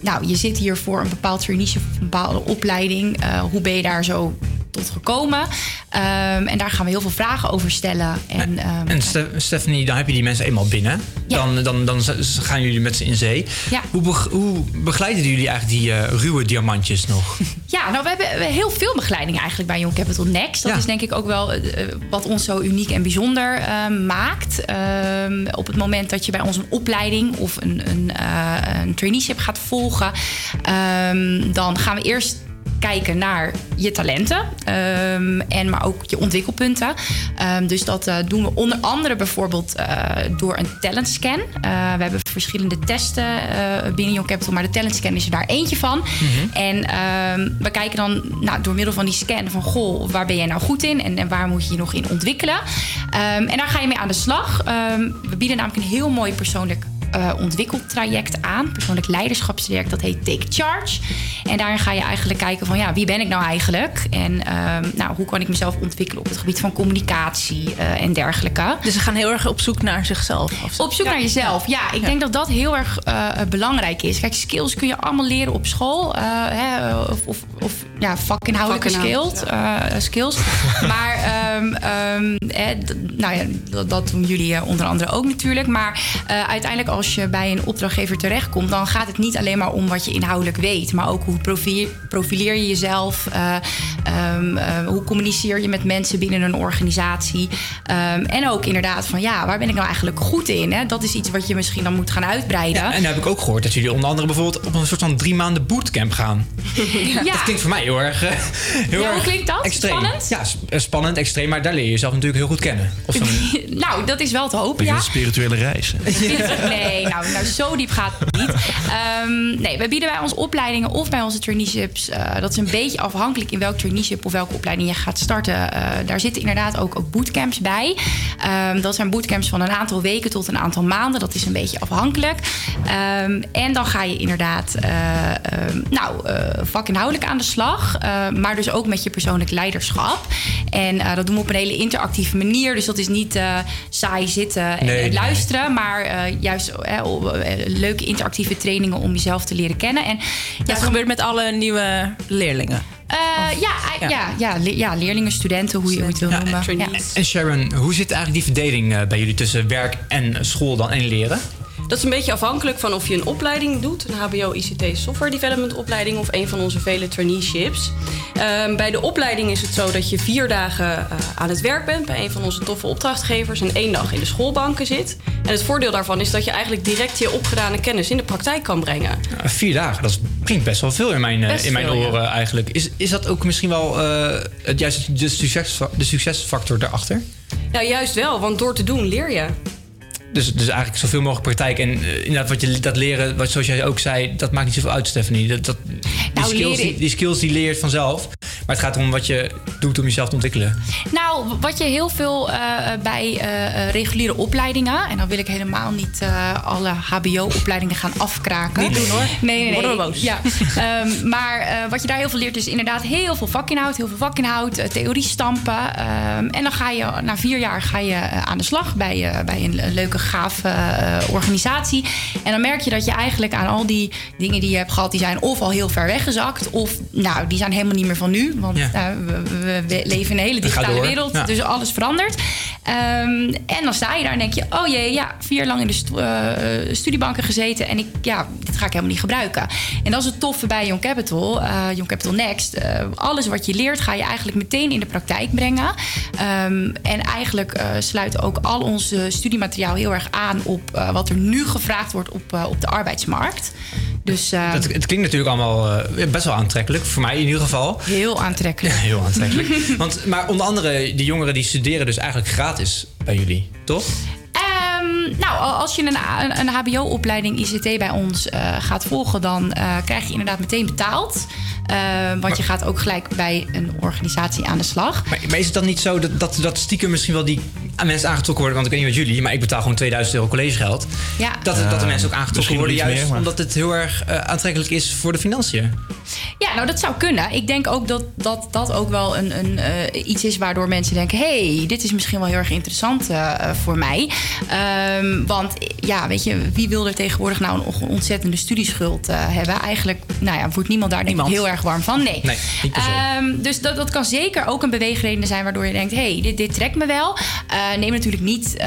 nou, je zit hier voor een bepaald traineeship of een bepaalde opleiding. Eh, hoe ben je daar zo tot gekomen? Ehm, en daar gaan we heel veel vragen over stellen. En, ehm, En Ste- Stephanie, dan heb je die mensen eenmaal binnen. Dan, dan, dan gaan jullie met ze in zee. Ja. Hoe, hoe begeleiden jullie eigenlijk die eh, ruwe diamantjes nog? Ja, nou, we hebben heel veel begeleiding eigenlijk bij Young Capital Next. Dat is denk ik ook wel eh, wat ons zo uniek en bijzonder eh, maakt. Ehm, op het moment dat je bij ons een opleiding of een, een, eh, een traineeship gaat volgen, ehm, dan gaan we eerst kijken naar je talenten ehm, en maar ook je ontwikkelpunten. Ehm, dus dat eh, doen we onder andere bijvoorbeeld eh, door een talentscan. Eh we hebben verschillende testen binnen Young Capital, maar de talentscan is er daar eentje van. En ehm, we kijken dan nou, door middel van die scan van... goh, waar ben jij nou goed in en, en waar moet je je nog in ontwikkelen? En daar ga je mee aan de slag. We bieden namelijk een heel mooi persoonlijk eh, ontwikkeltraject aan. Persoonlijk leiderschapstraject, dat heet Take Charge. En daarin ga je eigenlijk kijken van... ja, wie ben ik nou eigenlijk? En ehm, nou, hoe kan ik mezelf ontwikkelen op het gebied van communicatie eh, en dergelijke. Dus ze gaan heel erg op zoek naar zichzelf. Of. Op zoek naar jezelf, ja. Ik denk dat dat heel erg eh, belangrijk is. Kijk, skills kun je allemaal leren op school. hè, of, of, of ja, vakinhoudelijke Vakinhoud, skills. eh, skills. maar ehm, ehm, nou ja, dat, dat doen jullie onder andere ook natuurlijk. Maar uiteindelijk als je bij een opdrachtgever terechtkomt... dan gaat het niet alleen maar om wat je inhoudelijk weet... maar ook hoe profileer, je jezelf... eh, ehm, eh, hoe communiceer je met mensen binnen een organisatie... Ehm, en ook inderdaad van ja, waar ben ik nou eigenlijk goed in? Hè? Dat is iets wat je misschien dan moet gaan uitbreiden. En dan heb ik ook gehoord dat jullie onder andere bijvoorbeeld op een soort van drie maanden bootcamp gaan. Ja. Dat klinkt voor mij heel erg. eh, heel Ja, hoe erg klinkt dat? Extreem. Spannend? Ja, spannend, extreem, maar daar leer je jezelf natuurlijk heel goed kennen. Of zo. nou, dat is wel te hopen, ja. een spirituele reis. Nee, nou, nou, zo diep gaat het niet. Ehm, nee, we bieden bij onze opleidingen of bij onze traineeships... eh, dat is een beetje afhankelijk in welk traineeship of welke opleiding je gaat starten. Eh, daar zitten inderdaad ook, ook bootcamps bij. Ehm, dat zijn bootcamps van een aantal weken tot een aantal maanden. Dat is een beetje afhankelijk. Ehm, en dan ga je inderdaad ehm, nou, vakinhoudelijk aan de slag. maar dus ook met je persoonlijk leiderschap. En dat doen we op een hele interactieve manier. Dus dat is niet saai zitten en Nee, en nee. luisteren. Maar juist leuke interactieve trainingen om jezelf te leren kennen. En, ja, Dat gebeurt met alle nieuwe leerlingen. Eh, ja, ja. Ja, ja, le- ja, leerlingen, studenten, hoe je, het wil noemen. Ja. En Sharon, hoe zit eigenlijk die verdeling eh, bij jullie tussen werk en school dan en leren? Dat is een beetje afhankelijk van of je een opleiding doet, een HBO ICT Software Development opleiding of een van onze vele traineeships. Ehm, bij de opleiding is het zo dat je vier dagen eh, aan het werk bent bij een van onze toffe opdrachtgevers en één dag in de schoolbanken zit. En het voordeel daarvan is dat je eigenlijk direct je opgedane kennis in de praktijk kan brengen. Ja, vier dagen, dat klinkt best wel veel in mijn, eh, Best in mijn veel, ja. oren eigenlijk. Is, is dat ook misschien wel eh, het, juist de, succes, de succesfactor daarachter? Nou, juist wel, want door te doen leer je. Dus, dus eigenlijk zoveel mogelijk praktijk. En eh, inderdaad, wat je, dat leren, wat, zoals jij ook zei, dat maakt niet zoveel uit, Stephanie. Dat, dat, die, Nou, skills, die, die skills die leer je vanzelf. Maar het gaat om wat je doet om jezelf te ontwikkelen. Nou, wat je heel veel eh, bij eh, eh, reguliere opleidingen... en dan wil ik helemaal niet eh, alle hbo-opleidingen gaan afkraken. Niet doen, hoor. Nee, nee, nee. Worden we boos. Ja. Ehm, maar eh, wat je daar heel veel leert is inderdaad heel veel vakinhoud. Heel veel vakinhoud, theorie stampen. Ehm, en dan ga je na vier jaar ga je aan de slag bij, eh, bij een, leuke, gave eh, organisatie. En dan merk je dat je eigenlijk aan al die dingen die je hebt gehad... die zijn of al heel ver weggezakt... of nou, die zijn helemaal niet meer van nu. Want Ja. nou, we, leven in een hele digitale wereld. Ja. Dus alles verandert. Ehm, en dan sta je daar en denk je... oh jee, ja, vier jaar lang in de stu- eh, studiebanken gezeten... en ik, ja, dit ga ik helemaal niet gebruiken. En dat is het toffe bij Young Capital, eh Young Capital Next. Eh, alles wat je leert ga je eigenlijk meteen in de praktijk brengen. Ehm, en eigenlijk sluit ook al ons studiemateriaal heel erg aan... op wat er nu gevraagd wordt op, op de arbeidsmarkt. Dus eh, Dat, het klinkt natuurlijk allemaal best wel aantrekkelijk. Voor mij in ieder geval. heel aantrekkelijk. Ja, heel aantrekkelijk. Want, maar onder andere, die jongeren die studeren dus eigenlijk gratis bij jullie, toch? Nou, als je een, een, een HBO-opleiding ICT bij ons eh, gaat volgen, dan eh, krijg je inderdaad meteen betaald. Eh, want je gaat ook gelijk bij een organisatie aan de slag. Maar, maar is het dan niet zo dat, dat, dat stiekem misschien wel die mensen aangetrokken worden? Want ik weet niet wat jullie, maar ik betaal gewoon 2000 euro collegegeld. Ja. Dat, dat de mensen ook aangetrokken worden, juist meer, omdat het heel erg aantrekkelijk is voor de financiën. Ja, nou dat zou kunnen. Ik denk ook dat dat, dat ook wel een, een, eh, iets is waardoor mensen denken... hey, dit is misschien wel heel erg interessant voor mij. Ehm, want ja, weet je, wie wil er tegenwoordig nou een on- ontzettende studieschuld eh, hebben? Eigenlijk, nou ja, wordt niemand daar denk ik heel erg warm van. Nee. Niet. Ehm, dus dat, dat kan zeker ook een beweegreden zijn waardoor je denkt: hey, dit, dit trekt me wel. Eh, neem natuurlijk niet, eh,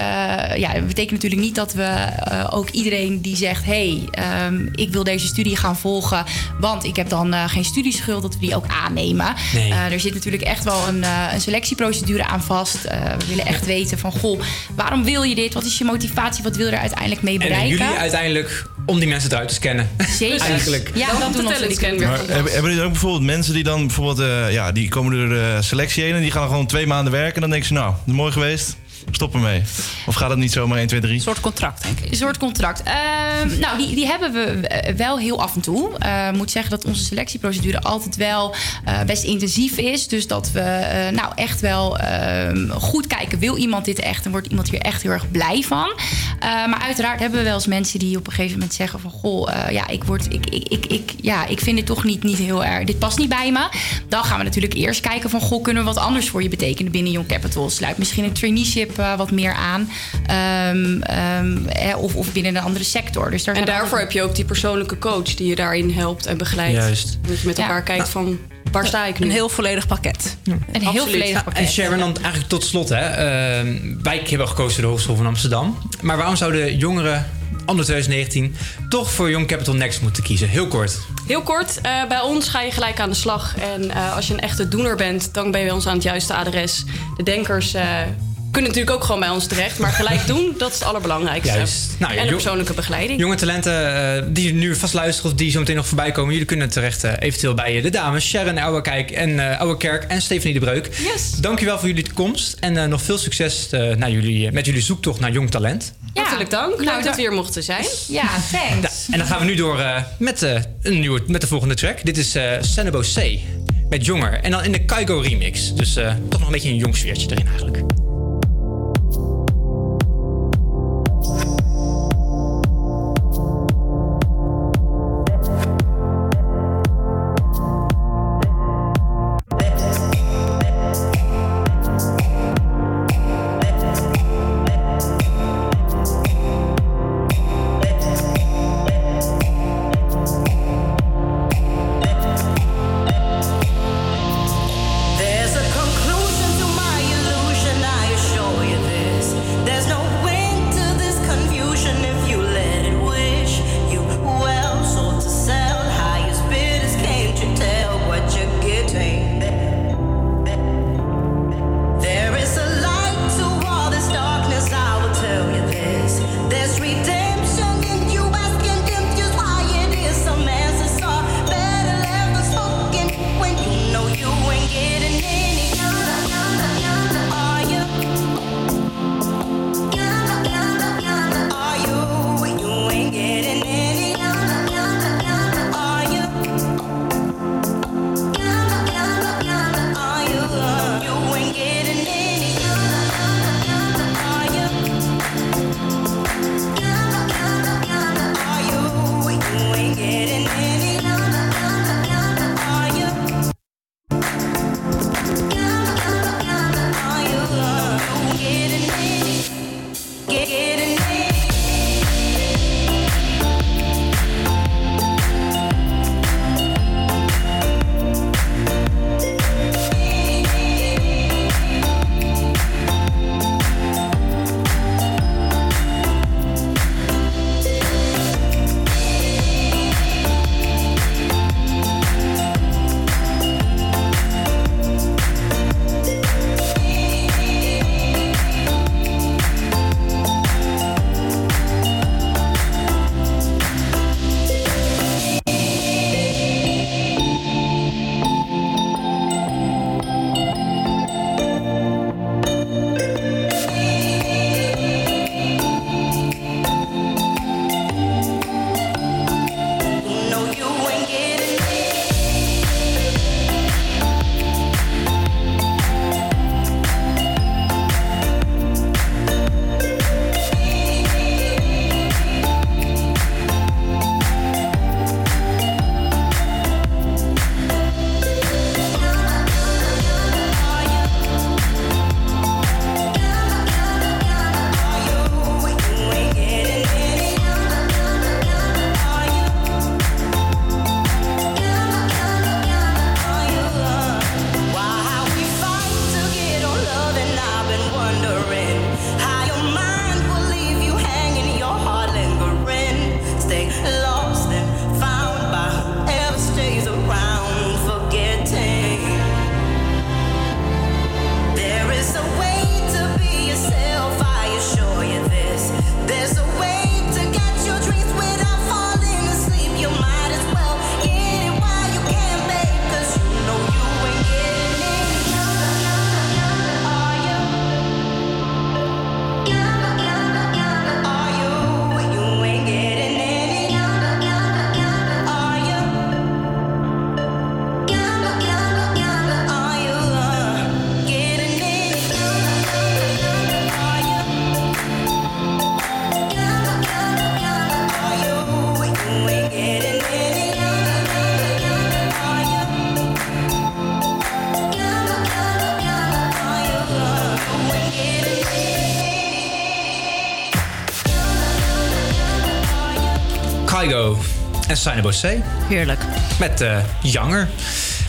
ja, dat betekent natuurlijk niet dat we ook iedereen die zegt: hey, ehm, ik wil deze studie gaan volgen, want ik heb dan geen studieschuld, dat we die ook aannemen. Nee. Er zit natuurlijk echt wel een, een selectieprocedure aan vast. We willen echt weten van: goh, waarom wil je dit? Wat is je motivatie? Wat wil je er uiteindelijk mee En bereiken? jullie uiteindelijk om die mensen eruit te scannen. Zeker. Eigenlijk. Ja, dat doen onze Maar hebben, hebben jullie dan ook bijvoorbeeld mensen die dan bijvoorbeeld, eh, ja, die komen door de selectie heen en die gaan dan gewoon twee maanden werken en dan denken ze, nou, dat is mooi geweest, stop ermee. Of gaat dat niet zomaar 1, 2, 3? Een soort contract, denk ik. Een soort contract. Ehm, nou, die, die hebben we wel heel af en toe. Eh, Ik moet zeggen dat onze selectieprocedure altijd wel eh, best intensief is. Dus dat we eh, nou echt wel ehm, goed kijken. Wil iemand dit echt? En wordt iemand hier echt heel erg blij van? Maar uiteraard hebben we wel eens mensen die op een gegeven moment zeggen van... Goh, ja, ik, word, ik, ik, ik, ik, ja, ik vind dit toch niet, niet heel erg... Dit past niet bij me. Dan gaan we natuurlijk eerst kijken van... Goh, kunnen we wat anders voor je betekenen binnen Young Capital? Sluit misschien een traineeship wat meer aan. Ehm, ehm, eh, of, of binnen een andere sector. Dus daar En daarvoor heb je ook die persoonlijke coach die je daarin helpt en begeleidt. Juist. Dat je met Ja. elkaar kijkt van waar sta ik nu? Een heel volledig pakket. Een heel Absoluut. volledig pakket. En Sharon, dan eigenlijk tot slot. Hè, ehm, wij hebben gekozen voor de Hogeschool van Amsterdam. Maar waarom zouden jongeren, anno 2019, toch voor Young Capital Next moeten kiezen? Heel kort. Heel kort, eh, bij ons ga je gelijk aan de slag. En eh, als je een echte doener bent, dan ben je bij ons aan het juiste adres. De denkers eh, kunnen natuurlijk ook gewoon bij ons terecht. Maar gelijk doen, dat is het allerbelangrijkste. Juist. Nou ja, en de persoonlijke begeleiding. Jonge talenten eh, die nu vast luisteren of die zo meteen nog voorbij komen. Jullie kunnen terecht eh, eventueel bij eh, de dames Sharon Ouwerkijk en eh Ouwerkerk en Stephanie de Breuk. Yes. Dankjewel voor jullie komst en eh, nog veel succes eh, naar jullie, met jullie zoektocht naar jong talent. Hartelijk dank. Leuk Nou, dat we hier mochten zijn. Ja, thanks. Ja, en dan gaan we nu door eh, met, eh, een nieuwe, met de volgende track. Dit is eh Senebo C met Jonger. En dan in de Kaigo remix. Dus eh, toch nog een beetje een jong sfeertje erin eigenlijk. Sainabo C. Heerlijk. Met eh Janger.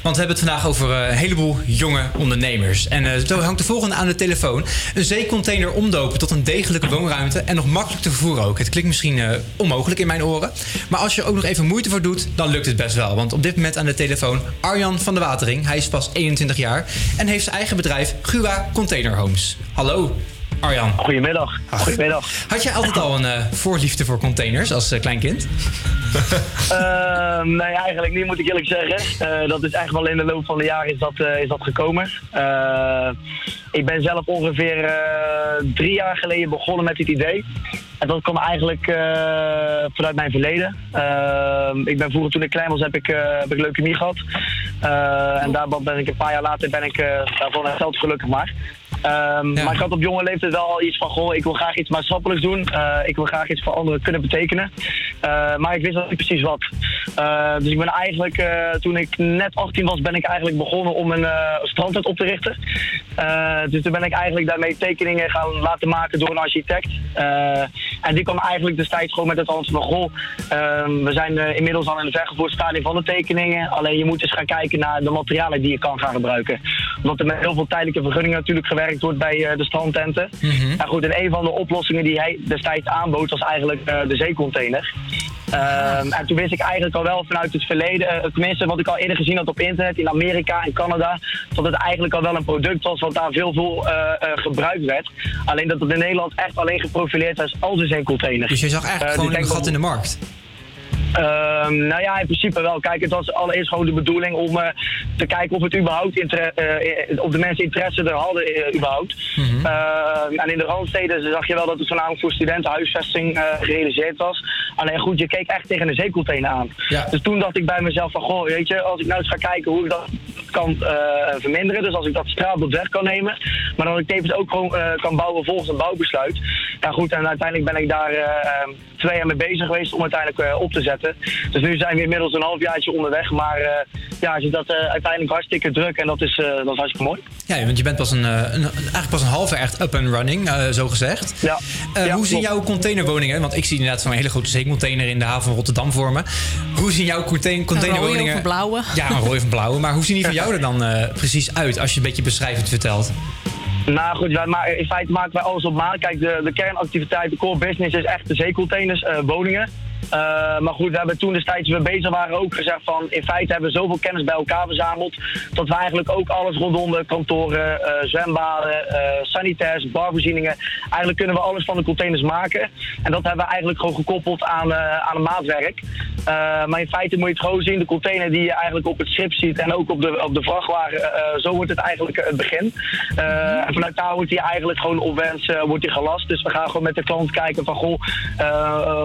Want we hebben het vandaag over eh, een heleboel jonge ondernemers. En eh, zo hangt de volgende aan de telefoon. Een zeecontainer omdopen tot een degelijke woonruimte en nog makkelijk te vervoeren ook. Het klinkt misschien eh, onmogelijk in mijn oren. Maar als je er ook nog even moeite voor doet, dan lukt het best wel. Want op dit moment aan de telefoon Arjan van de Watering. Hij is pas 21 jaar en heeft zijn eigen bedrijf Gua Container Homes. Hallo Arjan. Goedemiddag. Goedemiddag. Had jij altijd al een eh, voorliefde voor containers als klein kind? Ehm, nee, eigenlijk niet, moet ik eerlijk zeggen. Eh, dat is echt wel in de loop van de jaren is dat, eh, is dat gekomen. Eh, ik ben zelf ongeveer drie jaar geleden begonnen met dit idee. En dat kwam eigenlijk vanuit mijn verleden. Ehm, ik ben vroeger, toen ik klein was, heb ik, eh, heb ik leukemie gehad. Eh, en daar ben ik een paar jaar later ben ik gelukkig maar. Ehm, Maar ik had op jonge leeftijd wel al iets van, goh, ik wil graag iets maatschappelijks doen. Eh, ik wil graag iets voor anderen kunnen betekenen. Eh, maar ik wist nog niet precies wat. Eh, dus ik ben eigenlijk, toen ik net 18 was, ben ik eigenlijk begonnen om een strandtent op te richten. Dus toen ben ik eigenlijk daarmee tekeningen gaan laten maken door een architect. En die kwam eigenlijk destijds gewoon met het antwoord van, goh, ehm, we zijn inmiddels al in de vergevoerd stadium van de tekeningen. Alleen je moet eens gaan kijken naar de materialen die je kan gaan gebruiken. Omdat er met heel veel tijdelijke vergunningen natuurlijk gewerkt wordt bij eh, de strandtenten. En goed, en een van de oplossingen die hij destijds aanbood was eigenlijk eh, de zeecontainer. Ehm, en toen wist ik eigenlijk al wel vanuit het verleden, eh, tenminste wat ik al eerder gezien had op internet in Amerika en Canada, dat het eigenlijk al wel een product was wat daar veel veel eh, eh, gebruikt werd. Alleen dat het in Nederland echt alleen geprofileerd was als een zeecontainer. Dus je zag eigenlijk Eh, gewoon dus een gat in de markt. Ehm, nou ja, in principe wel. Kijk, het was allereerst gewoon de bedoeling om eh, te kijken of, het überhaupt of de mensen interesse er hadden überhaupt. Ehm, en in de randsteden zag je wel dat het voornamelijk voor studentenhuisvesting gerealiseerd was. Alleen goed, je keek echt tegen een zeecontainer aan. Dus toen dacht ik bij mezelf van, goh, weet je, als ik nou eens ga kijken hoe ik dat kan verminderen. Dus als ik dat straatbeeld weg kan nemen. Maar dat ik tevens ook gewoon kan bouwen volgens een bouwbesluit. Ja goed, en uiteindelijk ben ik daar twee jaar mee bezig geweest om uiteindelijk op te zetten. Dus nu zijn we inmiddels een halfjaartje onderweg. Maar eh, ja, je dat eh, uiteindelijk hartstikke druk en dat is, eh, dat is hartstikke mooi. Ja, want je bent pas een, eh, een, eigenlijk pas een half jaar echt up and running, eh, zo gezegd. Ja. Eh, Ja, hoe zien jouw containerwoningen, want ik zie inderdaad zo'n hele grote zeecontainer in de haven van Rotterdam voor me. Hoe zien jouw contain- containerwoningen... Een een blauwe. Ja, een of een blauwe. Maar hoe zien die van jou er dan eh, precies uit, als je een beetje beschrijvend vertelt? Nou goed, wij, maar in feite maken wij alles op maat. Kijk, de, de kernactiviteit, de core business is echt de zeecontainers, eh, woningen. Eh, maar goed, we hebben toen destijds we bezig waren ook gezegd van... in feite hebben we zoveel kennis bij elkaar verzameld... dat we eigenlijk ook alles rondom de kantoren, eh, zwembaden, eh sanitairs, barvoorzieningen... eigenlijk kunnen we alles van de containers maken. En dat hebben we eigenlijk gewoon gekoppeld aan, aan een maatwerk. Maar in feite moet je het gewoon zien, de container die je eigenlijk op het schip ziet... en ook op de, op de vrachtwagen, zo wordt het eigenlijk het begin. En vanuit daar wordt hij eigenlijk gewoon op wens wordt hij gelast. Dus we gaan gewoon met de klant kijken van, goh,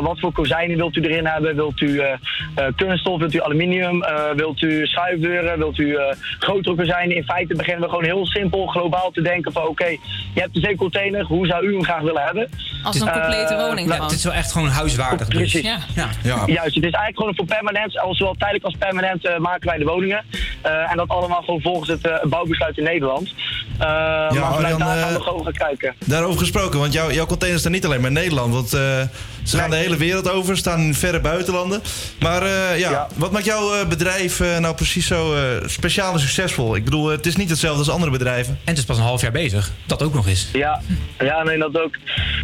wat voor kozijnen wilt u erin hebben? Wilt u eh, eh, kunststof, wilt u aluminium, eh, wilt u schuifdeuren, wilt u eh, grotere kozijnen? In feite beginnen we gewoon heel simpel, globaal te denken van, oké, je hebt een zeecontainer, hoe zou u hem graag willen hebben? Als een complete woning Ja, gewoon. het is wel echt gewoon huiswaardig. Dus. Precies. Ja. Ja. Juist, het is eigenlijk gewoon voor permanent, al zowel tijdelijk als permanent maken wij de woningen. Eh, en dat allemaal gewoon volgens het bouwbesluit in Nederland. Eh, maar vanuit Arjan, daar gaan we gewoon gaan kijken. Daarover gesproken, want jouw jouw containers staan niet alleen maar in Nederland. Want eh, ze gaan de hele wereld over, staan in verre buitenlanden. Maar eh, ja, wat maakt jouw eh, bedrijf eh, nou precies zo eh, speciaal en succesvol? Ik bedoel, het is niet hetzelfde als andere bedrijven. En het is pas een half jaar bezig. Dat ook nog eens. Ja, ja nee, dat ook.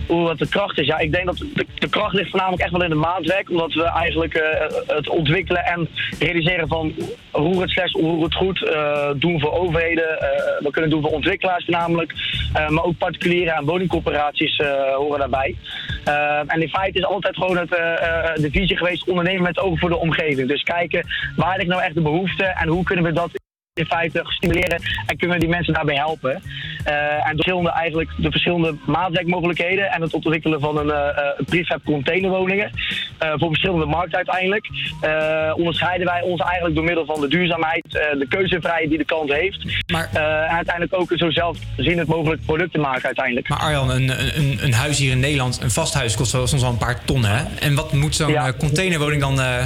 Hoe wat de kracht is. Ja, ik denk dat de, de kracht ligt voornamelijk echt wel in de maatwerk. Omdat we eigenlijk eh, het ontwikkelen en realiseren van roer het slechts, roer het goed. eh, doen voor overheden. eh, we kunnen doen voor ontwikkelaars voornamelijk. eh, maar ook particulieren en woningcorporaties eh, horen daarbij. Eh, en in feite is altijd gewoon het, eh, eh, de visie geweest ondernemen met oog voor de omgeving. Dus kijken waar ligt nou echt de behoefte en hoe kunnen we dat in feite stimuleren en kunnen we die mensen daarbij helpen. Eh, en de verschillende, eigenlijk, de verschillende maatwerkmogelijkheden en het ontwikkelen van een eh, prefab containerwoningen voor verschillende markten uiteindelijk, onderscheiden wij ons eigenlijk door middel van de duurzaamheid, de keuzevrijheid die de klant heeft. Eh, en uiteindelijk ook zo zelfzienend mogelijk product te maken uiteindelijk. Maar Arjan, een, een, een huis hier in Nederland, een vast huis kost wel soms al een paar ton, hè? En wat moet zo'n containerwoning dan eh,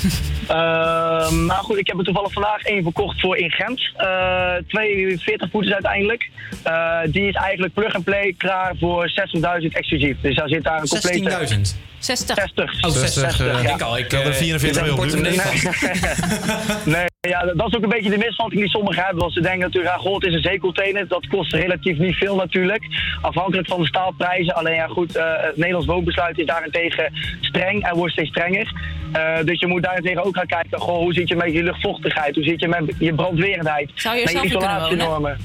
beuren? Ehm, maar goed, ik heb er toevallig vandaag één verkocht voor in Gent. Eh 42 voeters uiteindelijk. Eh, die is eigenlijk plug and play klaar voor 60.000 exclusief. Dus daar zit daar een complete... 16.000? 60. 60. Oh, 60. 60, eh, ja. Ik al, ik had er eh, 44 ik heb mee een op portemonnee nu. van. Nee, ja, dat is ook een beetje de misvatting die sommigen hebben. Want ze denken natuurlijk, ja, goh, het is een zeecontainer. Dat kost relatief niet veel natuurlijk. Afhankelijk van de staalprijzen. Alleen ja, goed, eh, het Nederlands woonbesluit is daarentegen streng en wordt steeds strenger. Eh, dus je moet daarentegen ook gaan kijken, goh, hoe zit je met je luchtvochtigheid? Hoe zit je met je brandwerendheid? Zou je met wonen? isolatienormen?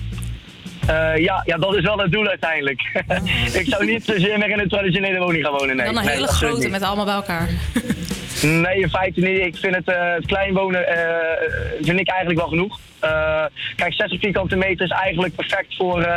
Eh, ja, ja, dat is wel het doel uiteindelijk. ik zou niet zozeer meer in een traditionele woning gaan wonen, nee. Dan een hele grote met allemaal bij elkaar. Nee, in feite niet. Ik vind het, eh, klein wonen eh, vind ik eigenlijk wel genoeg. Eh, kijk, 60 vierkante meter is eigenlijk perfect voor,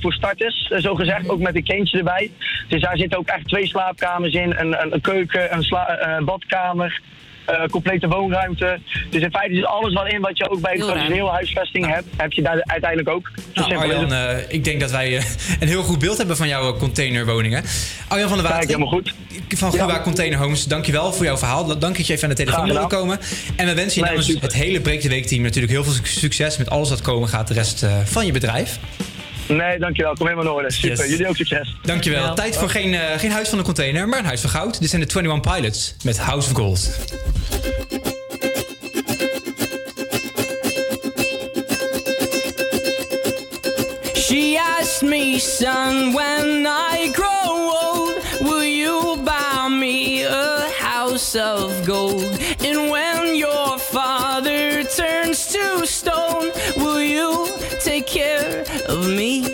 voor starters, zo gezegd. Ook met een kindje erbij. Dus daar zitten ook echt twee slaapkamers in. Een, een, een keuken, een eh, badkamer. Eh, complete woonruimte. Dus in feite is alles wel in wat je ook bij een traditionele huisvesting hebt, heb je daar uiteindelijk ook. Zo Nou, Arjan, eh, ik denk dat wij eh, een heel goed beeld hebben van jouw containerwoningen. Arjan van der Water. helemaal goed. Van Gruba Container Homes, dankjewel voor jouw verhaal. Dank dat je even aan de telefoon wilde komen. En we wensen je Nee, namens super. het hele Breek de Week team natuurlijk heel veel suc- succes met alles wat komen gaat de rest eh, van je bedrijf. Nee, dankjewel. Kom helemaal in orde. Super. Yes. Jullie ook succes. Dankjewel. Tijd voor geen, eh, geen huis van een container, maar een huis van goud. Dit zijn de 21 Pilots met House of Gold. She asked me, son, when I grow old, will you buy me a house of gold? Care of me?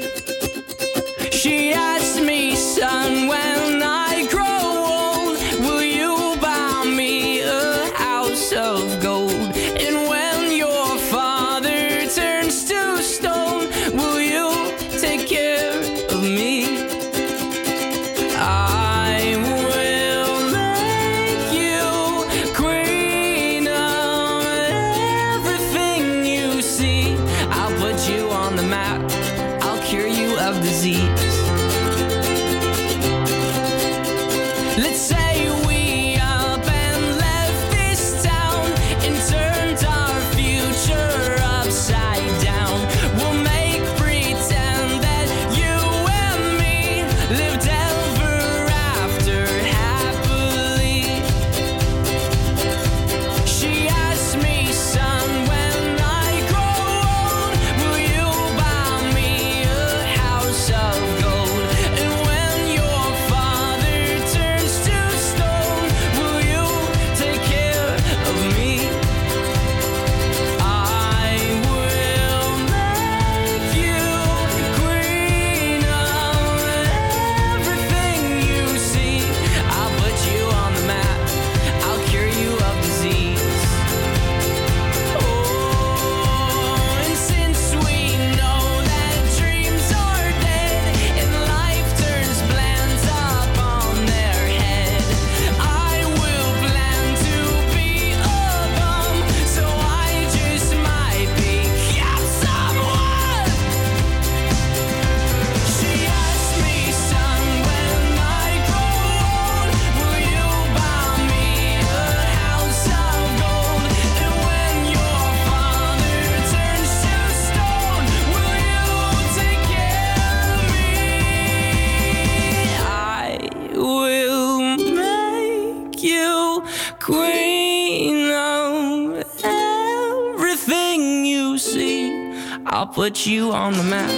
Put you on the map.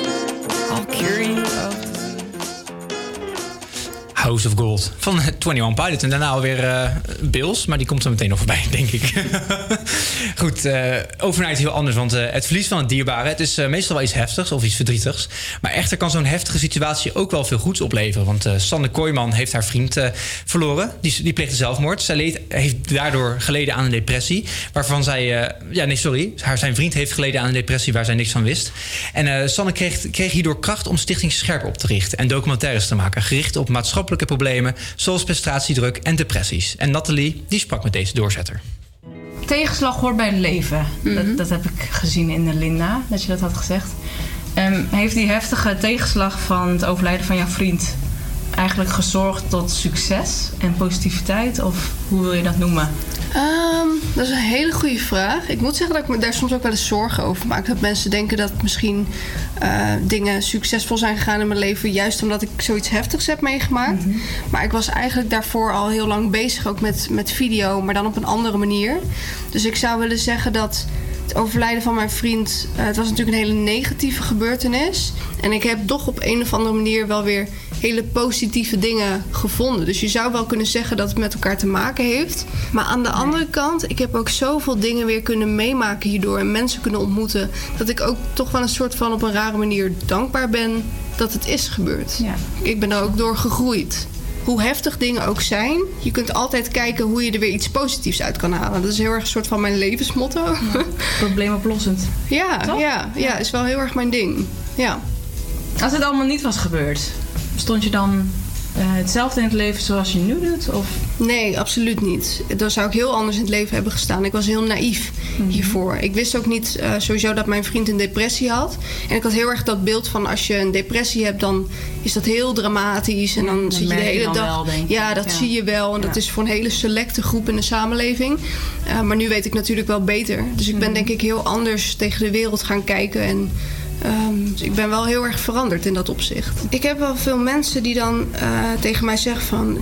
I'll cure you of House of Gold van 21 Pilots. En daarna alweer eh Bills, maar die komt zo meteen nog voorbij, denk ik. Goed, eh over heel anders. Want eh, het verlies van het dierbare, het is eh, meestal wel iets heftigs of iets verdrietigs. Maar echter kan zo'n heftige situatie ook wel veel goeds opleveren. Want Sanne Kooijman heeft haar vriend verloren. Die, die pleegde zelfmoord. Zij leed, heeft daardoor geleden aan een depressie. Waarvan zij... ja, nee, sorry. Haar, zijn vriend heeft geleden aan een depressie waar zij niks van wist. En Sanne kreeg, kreeg hierdoor kracht om Stichting Scherp op te richten. En documentaires te maken. Gericht op maatschappelijke problemen zoals prestatiedruk en depressies. En Nathalie, die sprak met deze doorzetter. Tegenslag hoort bij het leven. Mhm. dat, dat heb ik gezien in de Linda, dat je dat had gezegd. Ehm, heeft die heftige tegenslag van het overlijden van jouw vriend... eigenlijk gezorgd tot succes en positiviteit? Of hoe wil je dat noemen? Ehm, dat is een hele goede vraag. Ik moet zeggen dat ik me daar soms ook wel eens zorgen over maak. Dat mensen denken dat misschien eh, dingen succesvol zijn gegaan in mijn leven... juist omdat ik zoiets heftigs heb meegemaakt. Maar ik was eigenlijk daarvoor al heel lang bezig... ook met, met video, maar dan op een andere manier. Dus ik zou willen zeggen dat het overlijden van mijn vriend... eh, het was natuurlijk een hele negatieve gebeurtenis. En ik heb toch op een of andere manier wel weer hele positieve dingen gevonden. Dus je zou wel kunnen zeggen dat het met elkaar te maken heeft. Maar aan de andere kant, ik heb ook zoveel dingen weer kunnen meemaken hierdoor... en mensen kunnen ontmoeten... dat ik ook toch wel een soort van op een rare manier dankbaar ben dat het is gebeurd. Ik ben er ook door gegroeid. Hoe heftig dingen ook zijn, je kunt altijd kijken hoe je er weer iets positiefs uit kan halen. Dat is heel erg een soort van mijn levensmotto. Probleemoplossend. Ja, Toch? ja, ja, is wel heel erg mijn ding. Ja. Als het allemaal niet was gebeurd, stond je dan hetzelfde in het leven zoals je nu doet? Of? Nee, absoluut niet. Dan zou ik heel anders in het leven hebben gestaan. Ik was heel naïef hiervoor. Ik wist ook niet eh, sowieso dat mijn vriend een depressie had. En ik had heel erg dat beeld van als je een depressie hebt, dan is dat heel dramatisch. En dan dat zit je de hele dag. wel, ja, dat Ja. zie je wel. En dat is voor een hele selecte groep in de samenleving. Eh, maar nu weet ik natuurlijk wel beter. Dus ik ben denk ik heel anders tegen de wereld gaan kijken. En Ehm, dus ik ben wel heel erg veranderd in dat opzicht. Ik heb wel veel mensen die dan eh, tegen mij zeggen van...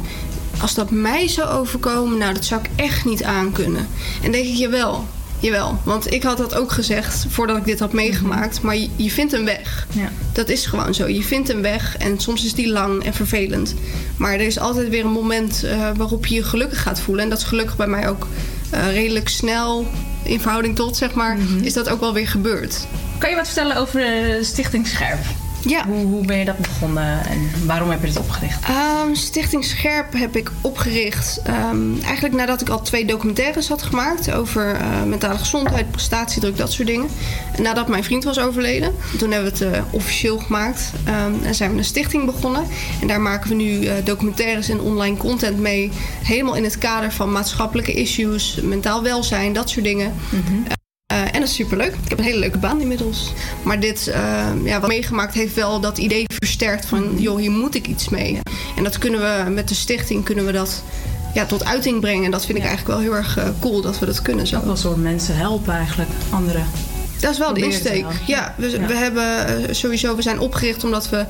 Als dat mij zou overkomen, nou dat zou ik echt niet aankunnen. En denk ik, jawel, jawel. Want ik had dat ook gezegd voordat ik dit had meegemaakt. Maar je, je vindt een weg. Ja. Dat is gewoon zo. Je vindt een weg en soms is die lang en vervelend. Maar er is altijd weer een moment eh, waarop je je gelukkig gaat voelen. En dat is gelukkig bij mij ook eh, redelijk snel in verhouding tot, zeg maar, is dat ook wel weer gebeurd. Kan je wat vertellen over de Stichting Scherp? Ja. Hoe, hoe ben je dat begonnen en waarom heb je dit opgericht? Ehm, Stichting Scherp heb ik opgericht ehm, eigenlijk nadat ik al twee documentaires had gemaakt over eh, mentale gezondheid, prestatiedruk, dat soort dingen. En nadat mijn vriend was overleden, toen hebben we het eh, officieel gemaakt Ehm, en zijn we een stichting begonnen. En daar maken we nu eh, documentaires en online content mee, helemaal in het kader van maatschappelijke issues, mentaal welzijn, dat soort dingen. Eh, en dat is superleuk. Ik heb een hele leuke baan inmiddels. Maar dit, eh, ja, wat meegemaakt heeft wel dat idee versterkt van... joh, hier moet ik iets mee. En dat kunnen we met de stichting kunnen we dat ja, tot uiting brengen. En dat vind ik eigenlijk wel heel erg eh, cool dat we dat kunnen zo. Ook wel soort mensen helpen eigenlijk, anderen. Dat is wel de insteek. Ja, we, Ja. we hebben sowieso, we zijn opgericht omdat we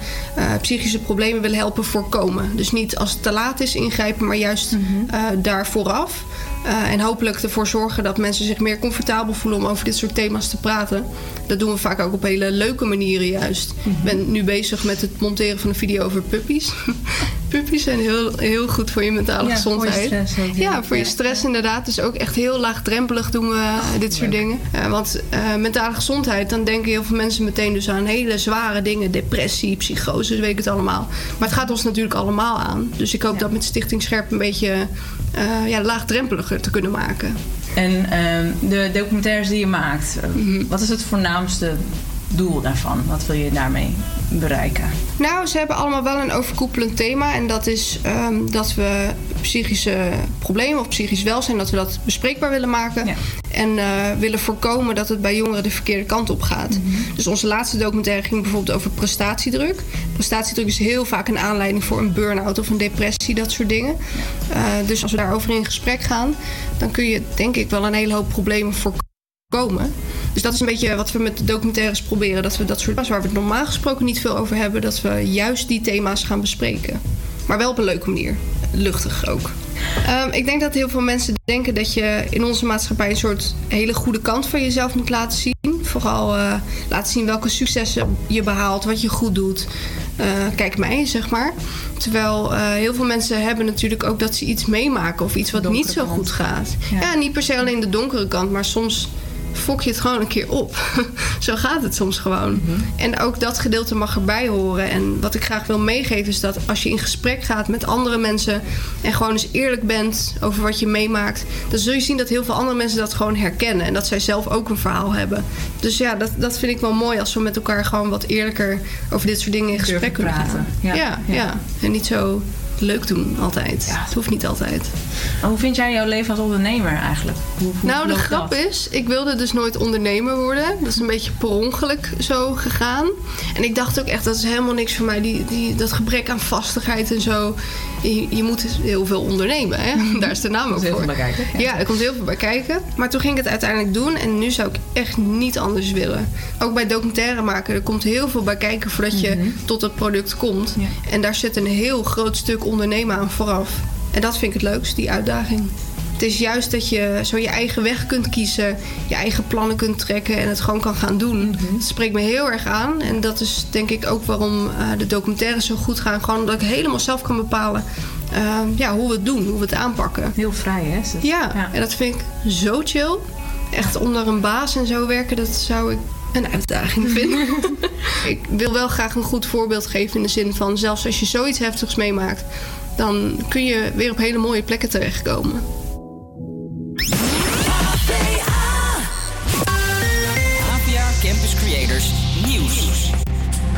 psychische problemen willen helpen voorkomen. Dus niet als het te laat is ingrijpen, maar juist Mhm. daar vooraf. Eh, en hopelijk ervoor zorgen dat mensen zich meer comfortabel voelen om over dit soort thema's te praten. Dat doen we vaak ook op hele leuke manieren juist. Ik ben nu bezig met het monteren van een video over puppies. puppies zijn heel, heel goed voor je mentale Ja, voor je gezondheid. stress ook, ja. ja, voor je stress inderdaad. Dus ook echt heel laagdrempelig doen we eh, dit soort dingen. Eh, want mentale gezondheid, dan denken heel veel mensen meteen dus aan hele zware dingen. Depressie, psychose, weet ik het allemaal. Maar het gaat ons natuurlijk allemaal aan. Dus ik hoop dat met Stichting Scherp een beetje eh, ja, laagdrempeliger te kunnen maken. En ehm, de documentaires die je maakt, Mhm. wat is het voornaamste doel daarvan? Wat wil je daarmee bereiken? Nou, ze hebben allemaal wel een overkoepelend thema. En dat is ehm, dat we psychische problemen of psychisch welzijn... dat we dat bespreekbaar willen maken. En eh, willen voorkomen dat het bij jongeren de verkeerde kant op gaat. Dus onze laatste documentaire ging bijvoorbeeld over prestatiedruk. Prestatiedruk is heel vaak een aanleiding voor een burn-out of een depressie, dat soort dingen. Eh, dus als we daarover in gesprek gaan... dan kun je denk ik wel een hele hoop problemen voorkomen. Dus dat is een beetje wat we met de documentaires proberen. Dat we dat soort waar we het normaal gesproken niet veel over hebben, dat we juist die thema's gaan bespreken. Maar wel op een leuke manier. Luchtig ook. Ehm, ik denk dat heel veel mensen denken dat je in onze maatschappij een soort hele goede kant van jezelf moet laten zien. Vooral eh, laten zien welke successen je behaalt, wat je goed doet. Eh, kijk mij, zeg maar. Terwijl eh, heel veel mensen hebben natuurlijk ook dat ze iets meemaken of iets wat niet zo goed gaat. Ja. niet per se alleen de donkere kant, maar soms fok je het gewoon een keer op. Zo gaat het soms gewoon. En ook dat gedeelte mag erbij horen. En wat ik graag wil meegeven is dat als je in gesprek gaat met andere mensen en gewoon eens eerlijk bent over wat je meemaakt, dan zul je zien dat heel veel andere mensen dat gewoon herkennen en dat zij zelf ook een verhaal hebben. Dus ja, dat, dat vind ik wel mooi als we met elkaar gewoon wat eerlijker over dit soort dingen in gesprek kunnen praten. Ja, ja. ja. En niet zo leuk doen altijd. Het hoeft niet altijd. Hoe vind jij jouw leven als ondernemer eigenlijk? Hoe, hoe Nou, de grap dat? is, ik wilde dus nooit ondernemer worden. Dat is een beetje per ongeluk zo gegaan. En ik dacht ook echt, dat is helemaal niks voor mij. Die, die, dat gebrek aan vastigheid en zo. Je, je moet heel veel ondernemen, hè? Daar is de naam ook heel voor. veel bij kijken, ja. Ja, er komt heel veel bij kijken. Maar toen ging ik het uiteindelijk doen. En nu zou ik echt niet anders willen. Ook bij documentaire maken, er komt heel veel bij kijken voordat je Mhm. tot het product komt. En daar zit een heel groot stuk ondernemen aan vooraf. En dat vind ik het leukst, die uitdaging. Het is juist dat je zo je eigen weg kunt kiezen, je eigen plannen kunt trekken en het gewoon kan gaan doen. Mhm. Dat spreekt me heel erg aan. En dat is denk ik ook waarom eh, de documentaires zo goed gaan. Gewoon omdat ik helemaal zelf kan bepalen eh, ja, hoe we het doen, hoe we het aanpakken. Heel vrij, hè? Ja, en dat vind ik zo chill. Echt onder een baas en zo werken, dat zou ik een uitdaging vinden. ik wil wel graag een goed voorbeeld geven in de zin van... zelfs als je zoiets heftigs meemaakt... dan kun je weer op hele mooie plekken terechtkomen. APA Campus Creators Nieuws.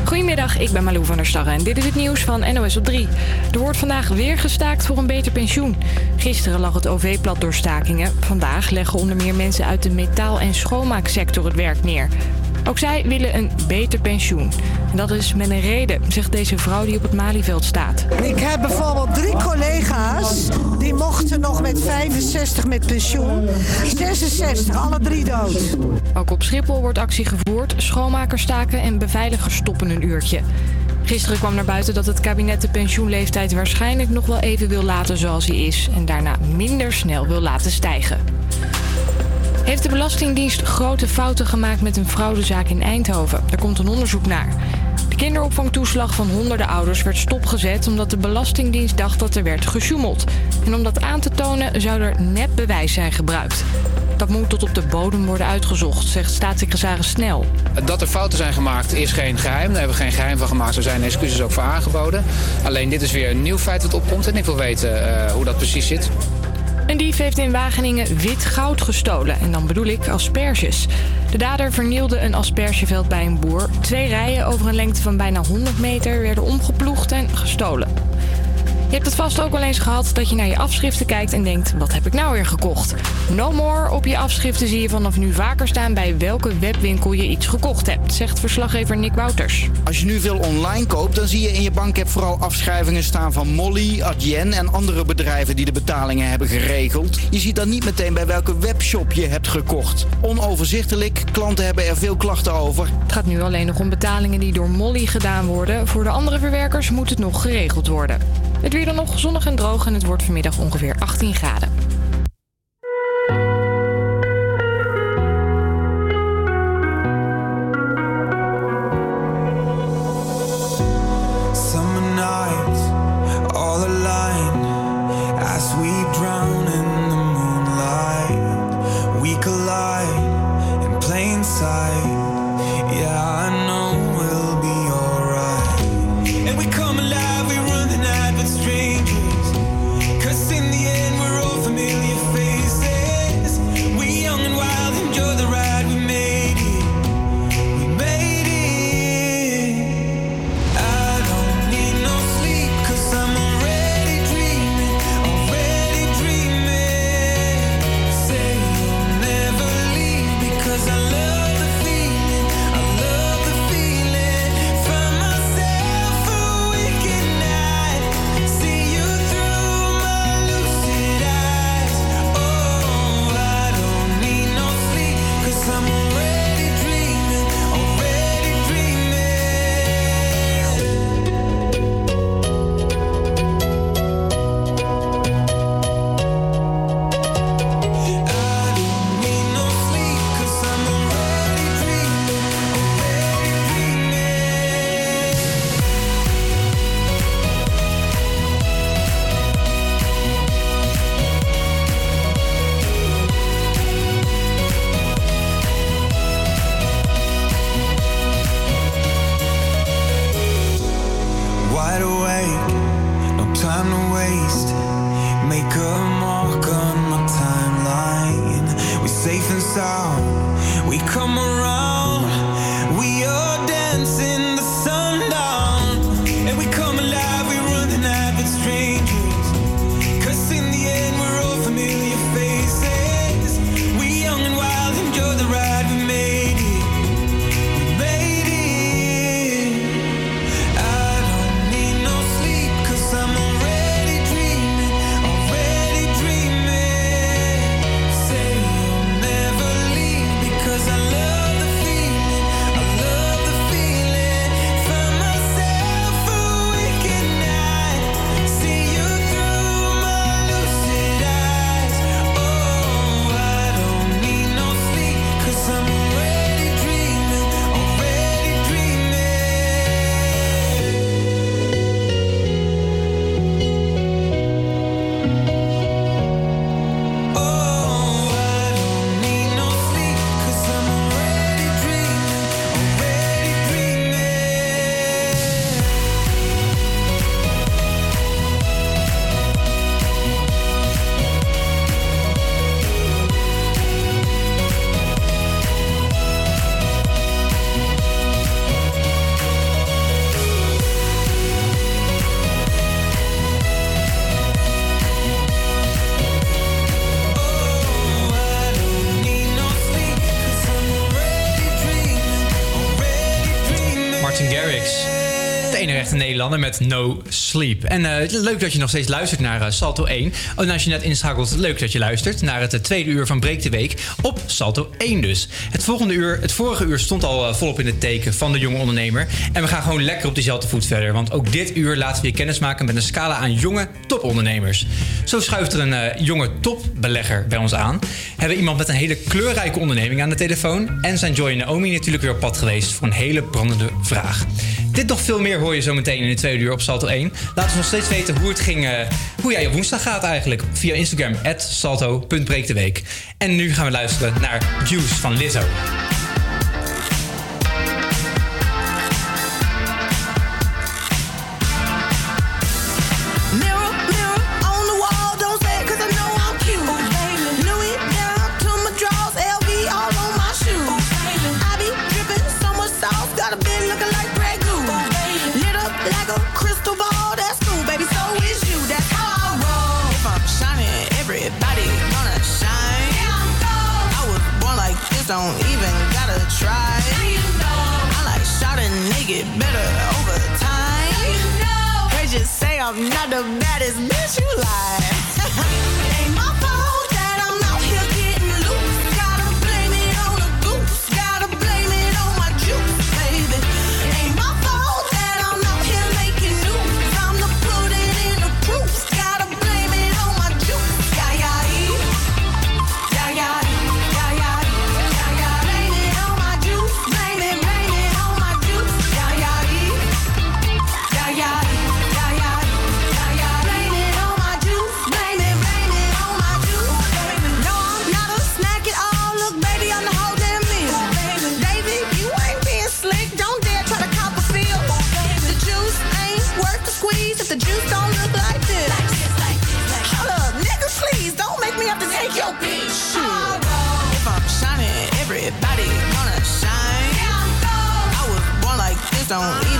Goedemiddag, ik ben Malou van der Starre en dit is het nieuws van NOS op 3. Er wordt vandaag weer gestaakt voor een beter pensioen. Gisteren lag het OV plat door stakingen. Vandaag leggen onder meer mensen uit de metaal- en schoonmaaksector het werk neer. Ook zij willen een beter pensioen. En dat is met een reden, zegt deze vrouw die op het Malieveld staat. Ik heb bijvoorbeeld drie collega's die mochten nog met 65 met pensioen. 66, alle drie dood. Ook op Schiphol wordt actie gevoerd. Schoonmakers staken en beveiligers stoppen een uurtje. Gisteren kwam naar buiten dat het kabinet de pensioenleeftijd waarschijnlijk nog wel even wil laten zoals hij is. En daarna minder snel wil laten stijgen. Heeft de Belastingdienst grote fouten gemaakt met een fraudezaak in Eindhoven? Er komt een onderzoek naar. De kinderopvangtoeslag van honderden ouders werd stopgezet omdat de Belastingdienst dacht dat er werd gesjoemeld. En om dat aan te tonen zou er nep bewijs zijn gebruikt. Dat moet tot op de bodem worden uitgezocht, zegt staatssecretaris Snel. Dat er fouten zijn gemaakt is geen geheim. Daar hebben we geen geheim van gemaakt. Er zijn excuses ook voor aangeboden. Alleen dit is weer een nieuw feit dat opkomt. En ik wil weten eh, hoe dat precies zit. Een dief heeft in Wageningen wit goud gestolen. En dan bedoel ik asperges. De dader vernielde een aspergeveld bij een boer. Twee rijen over een lengte van bijna 100 meter werden omgeploegd en gestolen. Je hebt het vast ook wel eens gehad dat je naar je afschriften kijkt en denkt: wat heb ik nou weer gekocht? No more. Op je afschriften zie je vanaf nu vaker staan bij welke webwinkel je iets gekocht hebt, zegt verslaggever Nick Wouters. Als je nu veel online koopt, dan zie je in je bankapp vooral afschrijvingen staan van Molly, Adyen en andere bedrijven die de betalingen hebben geregeld. Je ziet dan niet meteen bij welke webshop je hebt gekocht. Onoverzichtelijk, klanten hebben er veel klachten over. Het gaat nu alleen nog om betalingen die door Molly gedaan worden. Voor de andere verwerkers moet het nog geregeld worden. Het weer dan nog zonnig en droog en het wordt vanmiddag ongeveer 18 graden. Met No Sleep. En eh, leuk dat je nog steeds luistert naar eh, Salto 1. Oh, en als je net inschakelt, leuk dat je luistert naar het eh, tweede uur van Breek de Week op Salto 1 dus. Het, volgende uur, het vorige uur stond al volop in het teken van de jonge ondernemer. En we gaan gewoon lekker op diezelfde voet verder. Want ook dit uur laten we je kennis maken met een scala aan jonge topondernemers. Zo schuift er een jonge topbelegger bij ons aan. Hebben iemand met een hele kleurrijke onderneming aan de telefoon. En zijn Joy en Naomi natuurlijk weer op pad geweest voor een hele brandende vraag. Dit nog veel meer hoor je zo meteen in de tweede uur op Salto 1. Laat ons nog steeds weten hoe het ging, eh, hoe jij op woensdag gaat eigenlijk. Via Instagram, salto.breekdeweek. En nu gaan we luisteren naar Juice van Lizzo. Don't even gotta try. You know. I like shot a nigga better over time. Heard you say I'm not the baddest bitch you like. Então,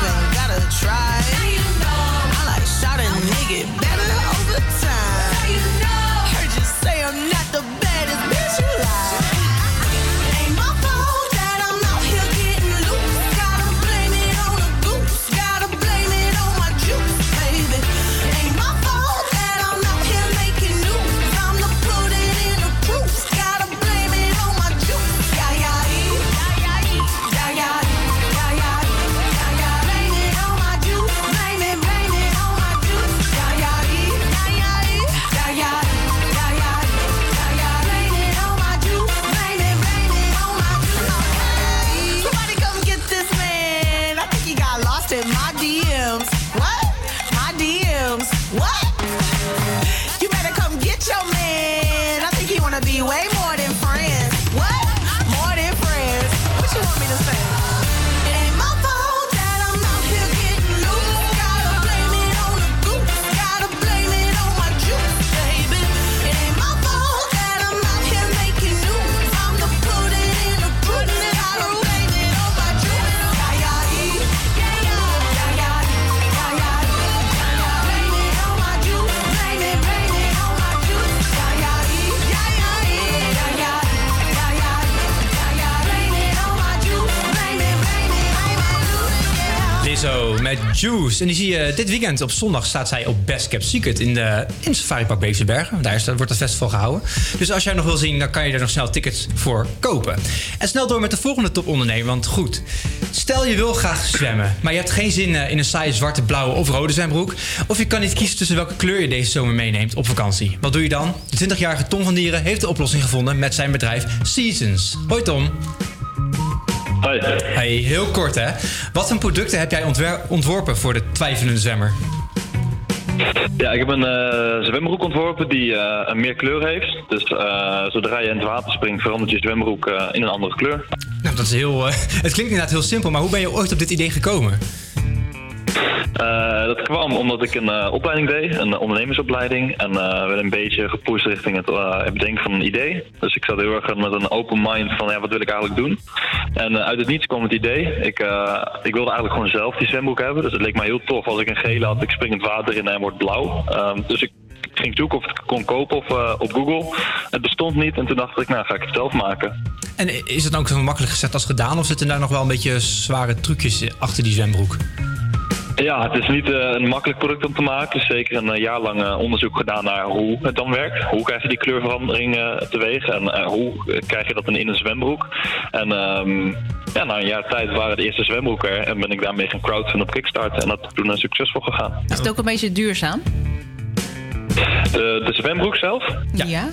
Juice. En die zie je dit weekend op zondag staat zij op Best Kept Secret in, de, in Safari Park. Daar is, dat wordt het festival gehouden. Dus als jij nog wil zien, dan kan je er nog snel tickets voor kopen. En snel door met de volgende topondernemer. Want goed, stel je wil graag zwemmen, maar je hebt geen zin eh, in een saaie zwarte, blauwe of rode zwembroek. Of je kan niet kiezen tussen welke kleur je deze zomer meeneemt op vakantie. Wat doe je dan? De 20-jarige Tom van Dieren heeft de oplossing gevonden met zijn bedrijf Seasons. Hoi Tom. Hoi. Hey, heel kort hè. Wat voor producten heb jij ontworpen voor de twijfelende zwemmer? Ja, ik heb een eh, zwembroek ontworpen die een meer kleur heeft. Dus eh, zodra je in het water springt, verandert je zwembroek in een andere kleur. Nou, dat is heel. het klinkt inderdaad heel simpel, maar hoe ben je ooit op dit idee gekomen? Eh, dat kwam omdat ik een eh, opleiding deed, een ondernemersopleiding. En eh werd een beetje gepusht richting het bedenken van een idee. Dus ik zat heel erg met een open mind van ja, wat wil ik eigenlijk doen. En uit het niets kwam het idee. Ik, ik wilde eigenlijk gewoon zelf die zwembroek hebben. Dus het leek mij heel tof als ik een gele had, ik spring het water in en hij wordt blauw. Ehm, dus ik ging zoeken of ik het kon kopen op, eh, op Google. Het bestond niet en toen dacht ik, nou ga ik het zelf maken. En is het dan ook zo makkelijk gezegd als gedaan? Of zitten daar nog wel een beetje zware trucjes achter die zwembroek? Ja, het is niet eh, een makkelijk product om te maken. Er is zeker een eh, jaar lang eh, onderzoek gedaan naar hoe het dan werkt. Hoe krijg je die kleurverandering teweeg en hoe krijg je dat dan in een zwembroek. En ehm, ja, na een jaar tijd waren de eerste zwembroeken er en ben ik daarmee gaan crowdfunden op Kickstarter. En dat is toen succesvol gegaan. Is het ook een beetje duurzaam? De, de zwembroek zelf? Ja. Ja,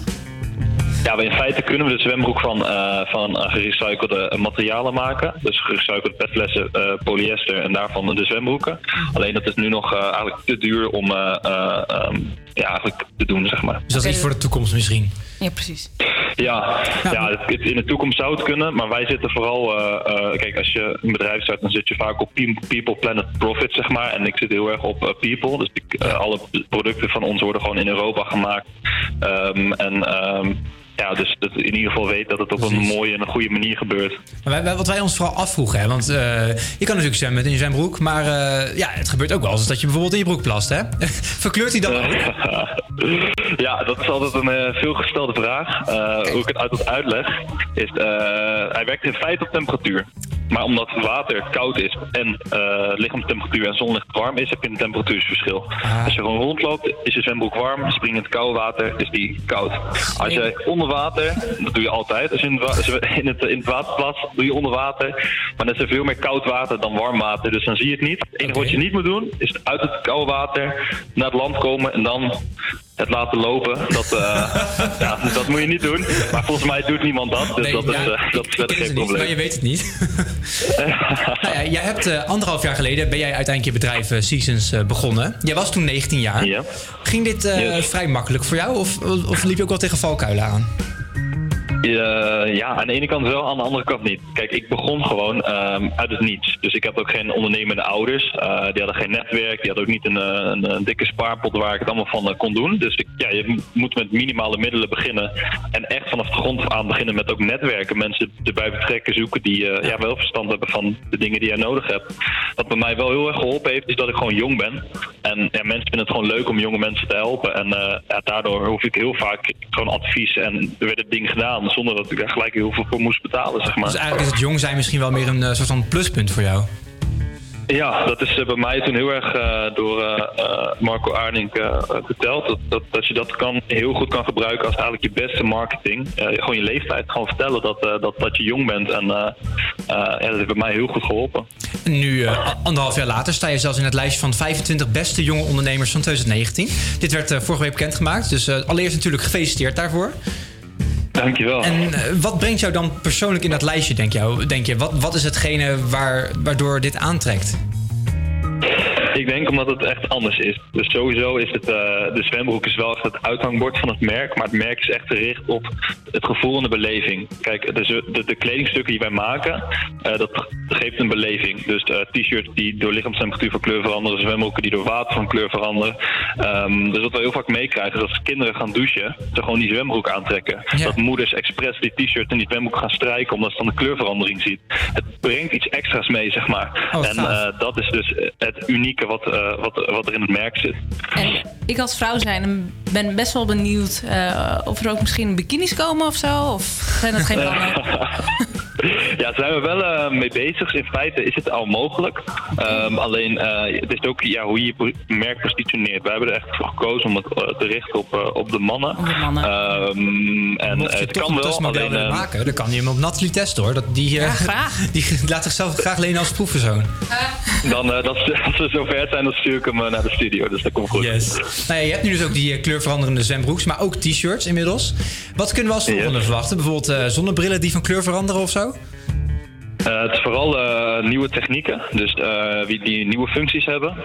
in feite kunnen we de zwembroek van, eh, van eh, gerecyclede materialen maken. Dus gerecyclede petflessen, eh, polyester en daarvan de zwembroeken. Alleen dat is nu nog eh, eigenlijk te duur om eh, eh, ehm, ja, eigenlijk te doen, zeg maar. Dus dat is iets voor de toekomst misschien. Ja, precies. Ja, ja het- in de toekomst zou het kunnen, maar wij zitten vooral... eh, eh, kijk, als je een bedrijf start, dan zit je vaak op pe- people, planet, profit, zeg maar. En ik zit heel erg op eh, people. Dus ik, alle producten van ons worden gewoon in Europa gemaakt. Ehm, en ehm, ja, dus dat in ieder geval weet dat het op een mooie en een goede manier gebeurt. Maar wij, wat wij ons vooral afvroegen, hè, want je kan natuurlijk zwemmen in je zwembroek, maar ja, het gebeurt ook wel eens dat je bijvoorbeeld in je broek plast, hè? Verkleurt hij dan ook? Ja, dat is altijd een eh, vraag. Eh, hoe ik het altijd uitleg, is uh, hij werkt in feite op temperatuur. Maar omdat water koud is en uh, lichaamstemperatuur en zonlicht warm is, heb je een temperatuursverschil. Als je gewoon rondloopt, is je zwembroek warm, spring in het koude water, is die koud. Als je onder water, dat doe je altijd, als je in het, in het, in het water plast, doe je onder water. Maar dan is er veel meer koud water dan warm water, dus dan zie je het niet. Het enige wat je niet moet doen, is uit het koude water naar het land komen en dan het laten lopen. Dat, eh, ja, dat moet je niet doen. Maar volgens mij doet niemand dat, dus Nee, dat, is, eh, dat is verder geen ze niet, probleem. maar je weet het niet. nou ja, jij hebt eh, anderhalf jaar geleden ben jij uiteindelijk je bedrijf Seasons begonnen. Jij was toen 19 jaar. Ging dit Yes. vrij makkelijk voor jou of, of liep je ook wel tegen valkuilen aan? Ja, ja, aan de ene kant wel, aan de andere kant niet. Kijk, ik begon gewoon ehm, uit het niets. Dus ik heb ook geen ondernemende ouders. Eh, die hadden geen netwerk, die hadden ook niet een, eh, een, een dikke spaarpot waar ik het allemaal van eh, kon doen. Dus ik, ja, je moet met minimale middelen beginnen. En echt vanaf de grond aan beginnen met ook netwerken. Mensen erbij betrekken, zoeken die eh, ja, wel verstand hebben van de dingen die jij nodig hebt. Wat bij mij wel heel erg geholpen heeft, is dat ik gewoon jong ben. En ja, mensen vinden het gewoon leuk om jonge mensen te helpen. En eh, ja, daardoor hoef ik heel vaak gewoon advies en er werd het ding gedaan. Zonder dat ik daar gelijk heel veel voor moest betalen, zeg maar. Dus eigenlijk is het jong zijn misschien wel meer een eh, soort van pluspunt voor jou. Ja, dat is eh, bij mij toen heel erg eh, door Marco Arnink eh, verteld. Dat, dat, dat je dat kan, heel goed kan gebruiken als eigenlijk je beste marketing. Gewoon je leeftijd. Gewoon vertellen dat, dat, dat je jong bent. En ja, dat heeft bij mij heel goed geholpen. En nu, anderhalf jaar later, sta je zelfs in het lijstje van 25 beste jonge ondernemers van 2019. Dit werd vorige week bekendgemaakt, dus allereerst natuurlijk gefeliciteerd daarvoor. Dankjewel. En eh, wat brengt jou dan persoonlijk in dat lijstje, denk, jou, denk je? Wat, wat is hetgene waar, waardoor dit aantrekt? Ik denk omdat het echt anders is. Dus sowieso is het, eh, de zwembroek is wel echt het uithangbord van het merk. Maar het merk is echt gericht op het gevoel en de beleving. Kijk, de, z- de, de kledingstukken die wij maken, eh, dat geeft een beleving. Dus eh, t-shirts die door lichaamstemperatuur van kleur veranderen. Zwembroeken die door water van kleur veranderen. Ehm, dus wat we heel vaak meekrijgen is dat als kinderen gaan douchen, ze gewoon die zwembroek aantrekken. Dat moeders expres die t-shirt en die zwembroek gaan strijken omdat ze dan de kleurverandering ziet. Het brengt iets extra's mee, zeg maar. Oh, en eh, dat is dus het unieke wat, eh, wat, wat er in het merk zit. Ik als vrouw zijn ben best wel benieuwd eh, of er ook misschien bikinis komen of zo. Of zijn dat geen plannen? Ja, daar zijn we wel eh, mee bezig. In feite is het al mogelijk. Ehm, alleen eh, het is ook ja, hoe je je merk positioneert. Wij hebben er echt voor gekozen om het eh, te richten op, eh, op de mannen. Ehm, en Mocht je het toch kan een wel. Alleen, willen eh, maken, dan kan je hem op Natalie testen hoor. Dat, die, eh, die laat zichzelf graag lenen als proefpersoon. dan, eh, dat, als we zover zijn, dan stuur ik hem naar de studio. Dus dat komt goed. Yes. Nou ja, je hebt nu dus ook die kleurveranderende zwembroeks, maar ook t-shirts inmiddels. Wat kunnen we als volgende verwachten? Bijvoorbeeld eh, zonnebrillen die van kleur veranderen of zo? Eh, het is vooral eh, nieuwe technieken, dus wie die nieuwe functies hebben.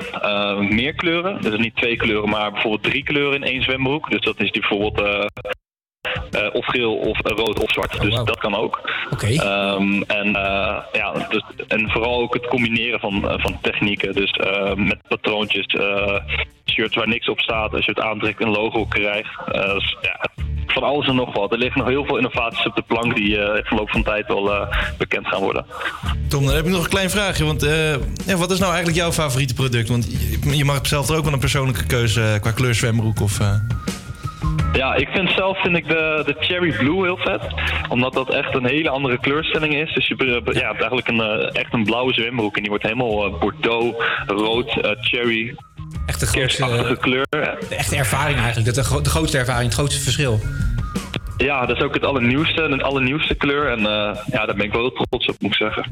Meer kleuren, dus niet twee kleuren, maar bijvoorbeeld drie kleuren in één zwembroek. Dus dat is bijvoorbeeld eh, of geel, of eh, rood, of zwart. Dus oh, dat kan ook. Ehm, en, eh, ja, dus, en vooral ook het combineren van, van technieken. Dus met patroontjes, shirts waar niks op staat. Als je het aantrekt, een logo krijgt. Dus, ja, van alles en nog wat. Er liggen nog heel veel innovaties op de plank die in loop verloop van tijd wel bekend gaan worden. Tom, dan heb ik nog een klein vraagje. Want ja, wat is nou eigenlijk jouw favoriete product? Want je mag zelf ook wel een persoonlijke keuze qua kleur zwembroek of... Ja, ik vind zelf vind ik de, de cherry blue heel vet. Omdat dat echt een hele andere kleurstelling is. Dus je ja, hebt eigenlijk een, eh, echt een blauwe zwembroek. En die wordt helemaal eh, bordeaux, rood, eh, cherry. Echt de grootste kleur. De echte ervaring eigenlijk. Dat de, grootste ervaring, het grootste verschil. Ja, dat is ook het allernieuwste, een allernieuwste kleur. En eh, ja, daar ben ik wel heel trots op, moet ik zeggen.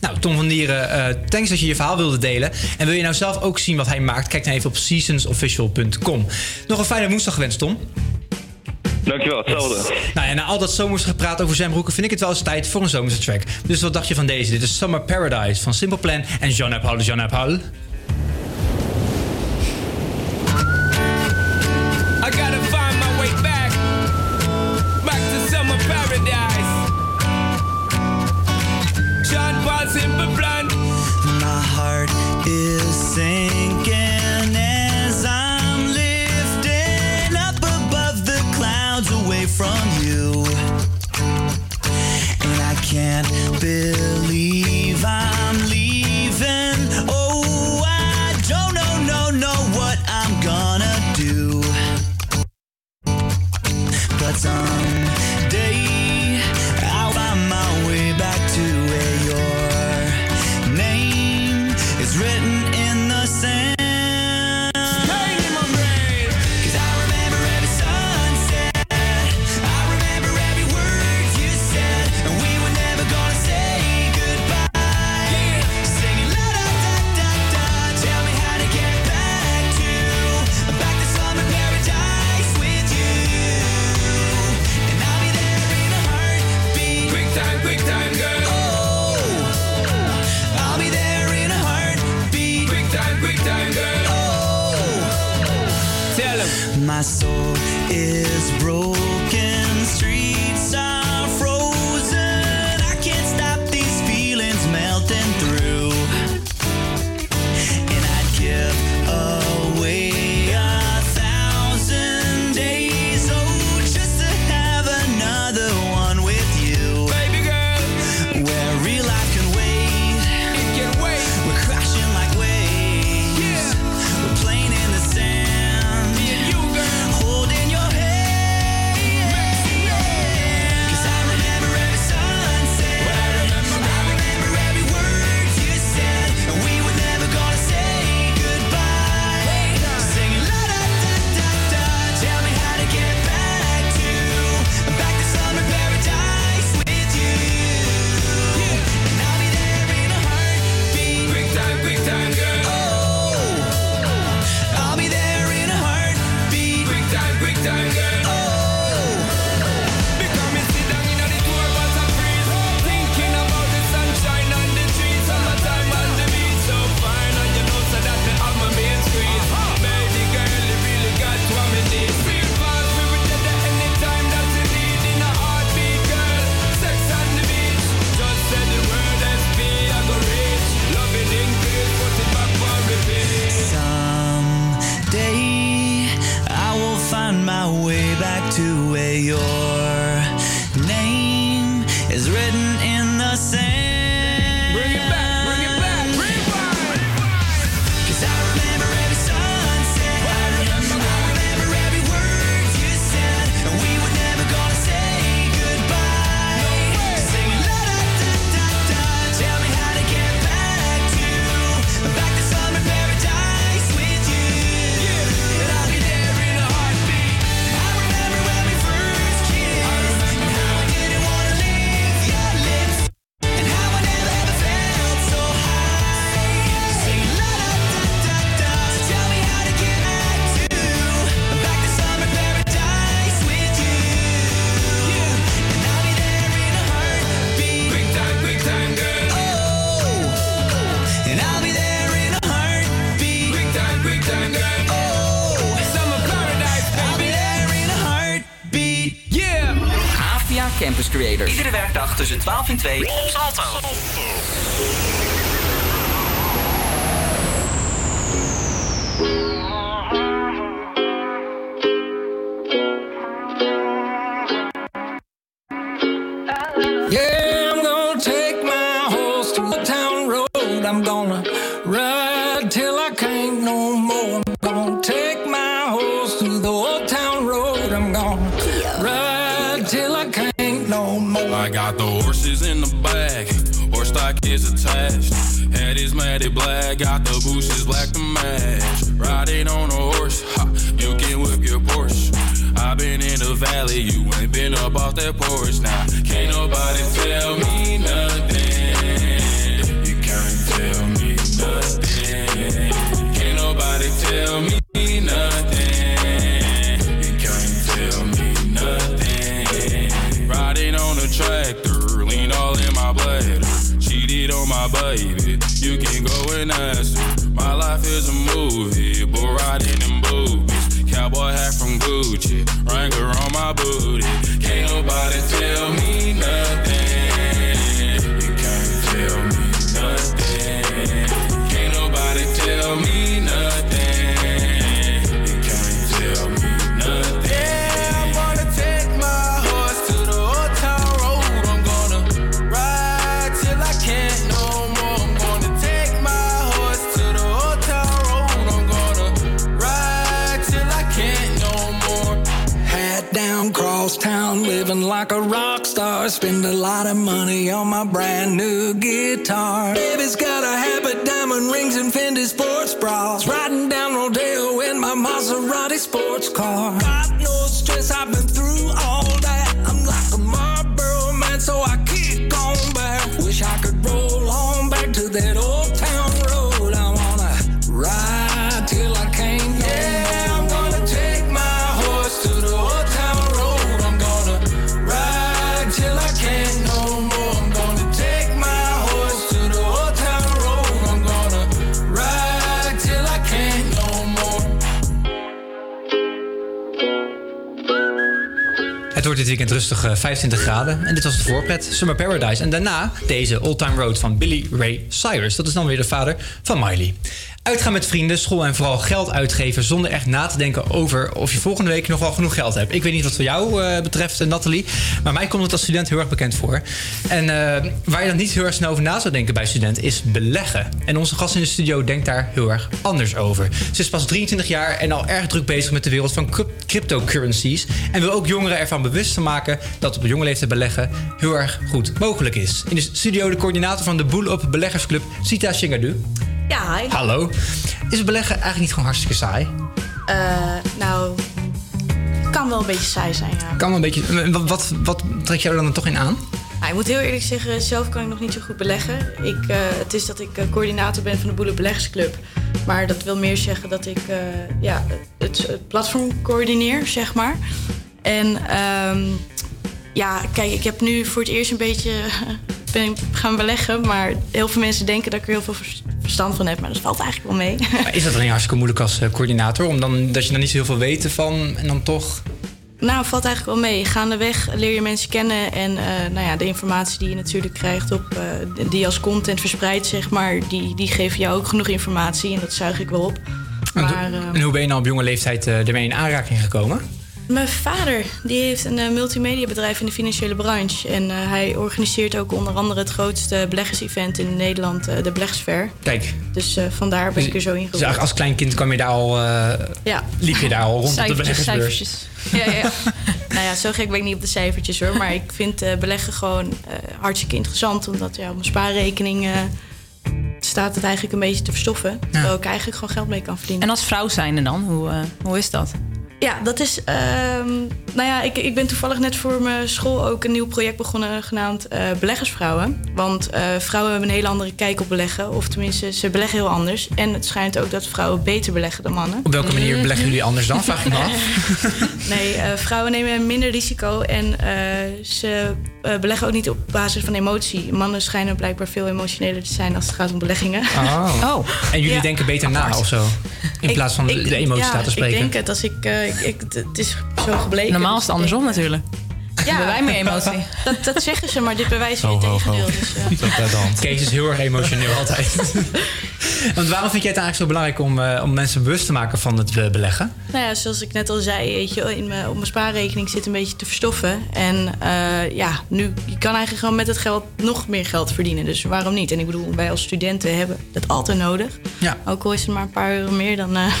Nou, Tom van Dieren, uh, thanks dat je je verhaal wilde delen. En wil je nou zelf ook zien wat hij maakt? Kijk dan even op seasonsofficial.com. Nog een fijne woensdag gewenst, Tom. Dankjewel, hetzelfde. Nou, en na al dat zomers gepraat over zijn broeken, vind ik het wel eens tijd voor een zomerse track. Dus wat dacht je van deze? Dit is Summer Paradise van Simple Plan en Jean-Paul Jean-Paul. believe I'm leaving. Oh, I don't know, no, know what I'm gonna do. But some. my Afin 2 op Salto. Like a rock star. Spend a lot of money on my brand new guitar. Baby's got a habit, diamond rings, and Fendi sports bras. Riding down Rodeo in my Maserati sports car. Got no stress, I've been through all dit weekend rustig eh, 25 graden. En dit was het voorpret, Summer Paradise. En daarna deze Old Time Road van Billy Ray Cyrus. Dat is dan weer de vader van Miley. Uitgaan met vrienden, school en vooral geld uitgeven... zonder echt na te denken over of je volgende week nog wel genoeg geld hebt. Ik weet niet wat voor jou eh, betreft, eh, Nathalie. Maar mij komt het als student heel erg bekend voor. En eh, waar je dan niet heel erg snel over na zou denken bij student... is beleggen. En onze gast in de studio denkt daar heel erg anders over. Ze is pas 23 jaar en al erg druk bezig met de wereld van cryp- cryptocurrencies. En wil ook jongeren ervan bewust te maken dat op jonge leeftijd beleggen heel erg goed mogelijk is. In de studio de coördinator van de Boel Up Beleggersclub, Sita Shingadu. Ja, hi. Hallo. Is beleggen eigenlijk niet gewoon hartstikke saai? Eh, nou, kan wel een beetje saai zijn, ja. Kan wel een beetje. Wat, wat, wat trek jij er dan toch in aan? Nou, ik moet heel eerlijk zeggen, zelf kan ik nog niet zo goed beleggen. Ik, eh, het is dat ik eh, coördinator ben van de Boele Beleggersclub. Maar dat wil meer zeggen dat ik eh, ja, het, het platform coördineer, zeg maar. En ehm, ja, kijk, ik heb nu voor het eerst een beetje ben gaan beleggen. Maar heel veel mensen denken dat ik er heel veel vers- verstand van heb. Maar dat valt eigenlijk wel mee. Maar is dat dan niet hartstikke moeilijk als eh, coördinator? Om dan, dat je dan niet zo heel veel weet van en dan toch... Nou, valt eigenlijk wel mee. Gaandeweg leer je mensen kennen. En eh, nou ja, de informatie die je natuurlijk krijgt, op, eh, die als content verspreidt, zeg maar, die, die geven jou ook genoeg informatie. En dat zuig ik wel op. En, Maar en hoe ben je nou op jonge leeftijd ermee in aanraking gekomen? Mijn vader die heeft een eh, multimediabedrijf in de financiële branche. En eh, hij organiseert ook onder andere het grootste beleggersevent in Nederland, eh, de Beleggersfair. Kijk. Dus eh, vandaar ben ik er zo in Dus gerold. eigenlijk als klein kind kwam je daar al, eh, Ja. liep je daar al rond op de Cijfertjes, beleggersbeurs. cijfertjes. Ja, ja, ja. nou ja, zo gek ben ik niet op de cijfertjes hoor. Maar ik vind eh, beleggen gewoon eh, hartstikke interessant. Omdat ja, op mijn spaarrekening eh, staat het eigenlijk een beetje te verstoffen. Terwijl ik eigenlijk gewoon geld mee kan verdienen. En als vrouw zijnde dan, hoe, hoe is dat? Ja, dat is. ehm, nou ja, ik, ik ben toevallig net voor mijn school ook een nieuw project begonnen genaamd eh, Beleggersvrouwen. Want eh, vrouwen hebben een hele andere kijk op beleggen. Of tenminste, ze beleggen heel anders. En het schijnt ook dat vrouwen beter beleggen dan mannen. Op welke manier beleggen jullie anders dan? Vraag ik me af. Nee, eh, vrouwen nemen minder risico en ze eh, beleggen ook niet op basis van emotie. Mannen schijnen blijkbaar veel emotioneler te zijn als het gaat om beleggingen. Oh. En jullie Ja. denken beter na of zo? In Ik- plaats van ik- de emoties ja, laten spreken. Ik denk het, als ik, eh, ik, ik- het is zo gebleken. Normaal is het andersom natuurlijk. Ja, Hebben wij meer emotie. Dat, dat zeggen ze, maar dit bewijst weer het tegendeel. Dus. Kees is heel erg emotioneel altijd. Want waarom vind jij het eigenlijk zo belangrijk om, eh, om mensen bewust te maken van het eh, beleggen? Nou ja, zoals ik net al zei, weet je, in mijn, op mijn spaarrekening zit een beetje te verstoffen. En eh, ja, nu je kan eigenlijk gewoon met het geld nog meer geld verdienen. Dus waarom niet? En ik bedoel, wij als studenten hebben dat altijd nodig. Ja. Ook al is het maar een paar euro meer, dan eh,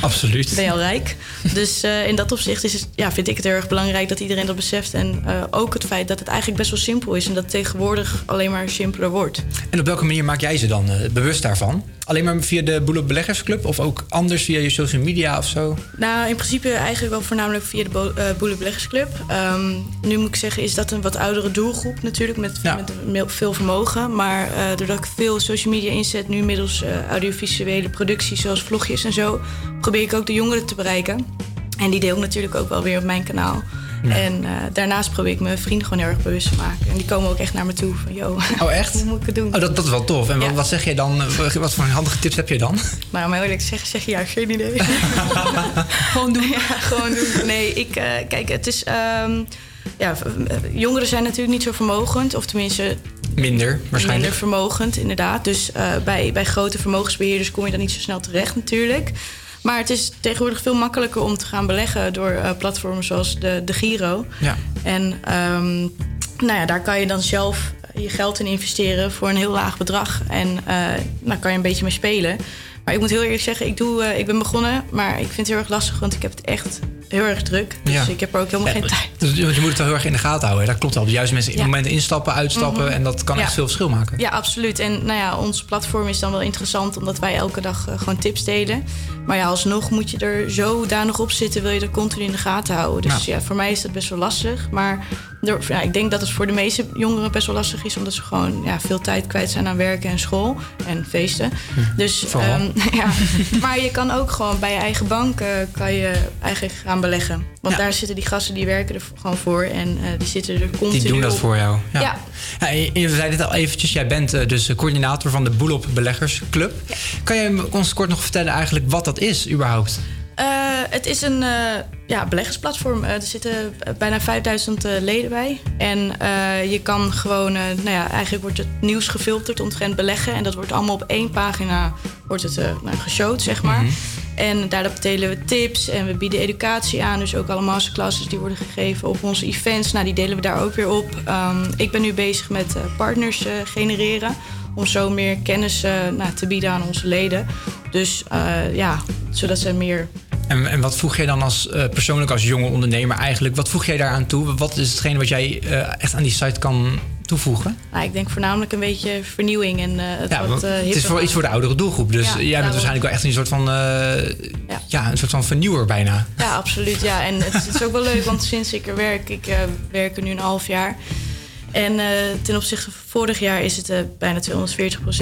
Absoluut. ben je al rijk. Dus eh, in dat opzicht is het, ja, vind ik het heel erg belangrijk dat iedereen dat beseft. En En eh, ook het feit dat het eigenlijk best wel simpel is en dat het tegenwoordig alleen maar simpeler wordt. En op welke manier maak jij ze dan eh, bewust daarvan? Alleen maar via de Boele Beleggersclub of ook anders via je social media of zo? Nou, in principe eigenlijk wel voornamelijk via de Bo- eh, Boele Beleggersclub. Ehm, nu moet ik zeggen, is dat een wat oudere doelgroep natuurlijk, met, met me- veel vermogen. Maar doordat ik veel social media inzet, nu middels audiovisuele producties zoals vlogjes en zo, probeer ik ook de jongeren te bereiken. En die deel ik natuurlijk ook wel weer op mijn kanaal. Ja. En eh, daarnaast probeer ik mijn vrienden gewoon heel erg bewust te maken. En die komen ook echt naar me toe van, yo, Oh, echt? hoe moet ik het doen? Oh, dat, dat is wel tof. En wat, Ja. wat zeg jij dan? eh, Wat voor handige tips heb je dan? Maar om eerlijk te zeggen, zeg je ja, geen idee. gewoon doen. Ja, gewoon doen. Nee, ik, eh, kijk, het is. ehm, ja, jongeren zijn natuurlijk niet zo vermogend, of tenminste Minder, waarschijnlijk. minder vermogend, inderdaad. Dus bij, bij grote vermogensbeheerders kom je dan niet zo snel terecht, natuurlijk. Maar het is tegenwoordig veel makkelijker om te gaan beleggen door eh, platformen zoals de, de Giro. Ja. En ehm, nou ja, daar kan je dan zelf je geld in investeren voor een heel laag bedrag. En eh daar kan je een beetje mee spelen. Maar ik moet heel eerlijk zeggen, ik, doe, eh, ik ben begonnen, maar ik vind het heel erg lastig, want ik heb het echt heel erg druk. Dus Ja. ik heb er ook helemaal Ja, geen tijd. Dus, want je moet het wel heel erg in de gaten houden. hè? Dat klopt wel. De juiste mensen in Ja. momenten instappen, uitstappen. Mhm. En dat kan echt veel verschil maken. Ja, absoluut. En nou ja, ons platform is dan wel interessant omdat wij elke dag eh, gewoon tips delen. Maar ja, alsnog moet je er zodanig op zitten, wil je er continu in de gaten houden. Dus ja, voor mij is dat best wel lastig. Maar ja, ik denk dat het voor de meeste jongeren best wel lastig is, omdat ze gewoon ja, veel tijd kwijt zijn aan werken en school en feesten. Dus vooral. ehm, ja, maar je kan ook gewoon bij je eigen bank eh, kan je eigenlijk gaan beleggen. Want daar zitten die gasten die werken er gewoon voor en eh, die zitten er continu Die doen dat op. voor jou. Ja. Ja. Je zei dit al eventjes. Jij bent eh, dus coördinator van de Boelop Beleggersclub. Kan jij ons kort nog vertellen eigenlijk wat dat is überhaupt? Eh, het is een eh, ja, beleggersplatform. Eh, er zitten bijna 5000 eh, leden bij. En je kan gewoon, nou ja, eigenlijk wordt het nieuws gefilterd omtrent beleggen. En dat wordt allemaal op één pagina wordt het, nou, geshowd, zeg maar. Mhm. En daarop delen we tips en we bieden educatie aan. Dus ook alle masterclasses die worden gegeven op onze events. Nou, die delen we daar ook weer op. Ehm, ik ben nu bezig met partners genereren. Om zo meer kennis eh, nou, te bieden aan onze leden. Dus eh, ja, zodat ze meer En, en wat voeg jij dan als eh, persoonlijk als jonge ondernemer eigenlijk? Wat voeg jij daaraan toe? Wat is hetgene wat jij echt aan die site kan toevoegen? Nou, ik denk voornamelijk een beetje vernieuwing en eh, het Ja, wat het is iets voor de oudere doelgroep. Dus Ja, jij bent waarschijnlijk wel echt een soort van, eh, ja. een soort van vernieuwer bijna. Ja, absoluut. Ja. En het, is- het is ook wel leuk, want sinds ik er werk, ik werk er nu een half jaar. En eh, ten opzichte van vorig jaar is het eh, bijna 240%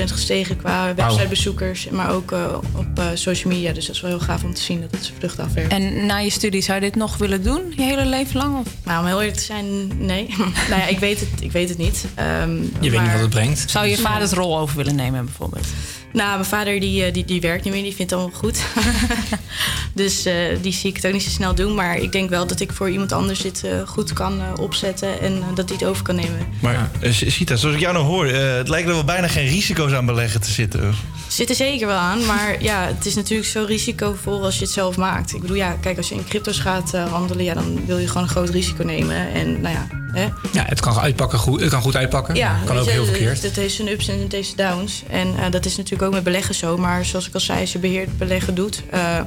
gestegen qua websitebezoekers, maar ook eh, op eh, social media. Dus dat is wel heel gaaf om te zien dat het zijn vrucht afwerkt. En na je studie zou je dit nog willen doen, je hele leven lang? Of? Nou, om heel eerlijk te zijn, nee. nou ja, ik weet het, ik weet het niet. Ehm, Je weet niet wat het brengt. Zou je vaders rol over willen nemen bijvoorbeeld? Nou, mijn vader die, eh, die, die werkt niet meer, die vindt het allemaal goed. dus eh, die zie ik het ook niet zo snel doen. Maar ik denk wel dat ik voor iemand anders dit eh, goed kan eh, opzetten en eh, dat hij het over kan nemen. Maar Sita, zoals ik jou nou hoor, eh, het lijkt er wel bijna geen risico's aan beleggen te zitten. Zit er zeker wel aan, maar ja, het is natuurlijk zo risicovol als je het zelf maakt. Ik bedoel, ja, kijk, als je in crypto's gaat eh, handelen, ja, dan wil je gewoon een groot risico nemen. En nou ja, hè, Ja, het kan, uitpakken, goed, het kan goed uitpakken. Ja, kan weet ook je, heel het- verkeerd. Het heeft zijn ups en het heeft zijn downs. En eh, dat is natuurlijk ook met beleggen zo. Maar zoals ik al zei, als je beheerd beleggen doet... eh,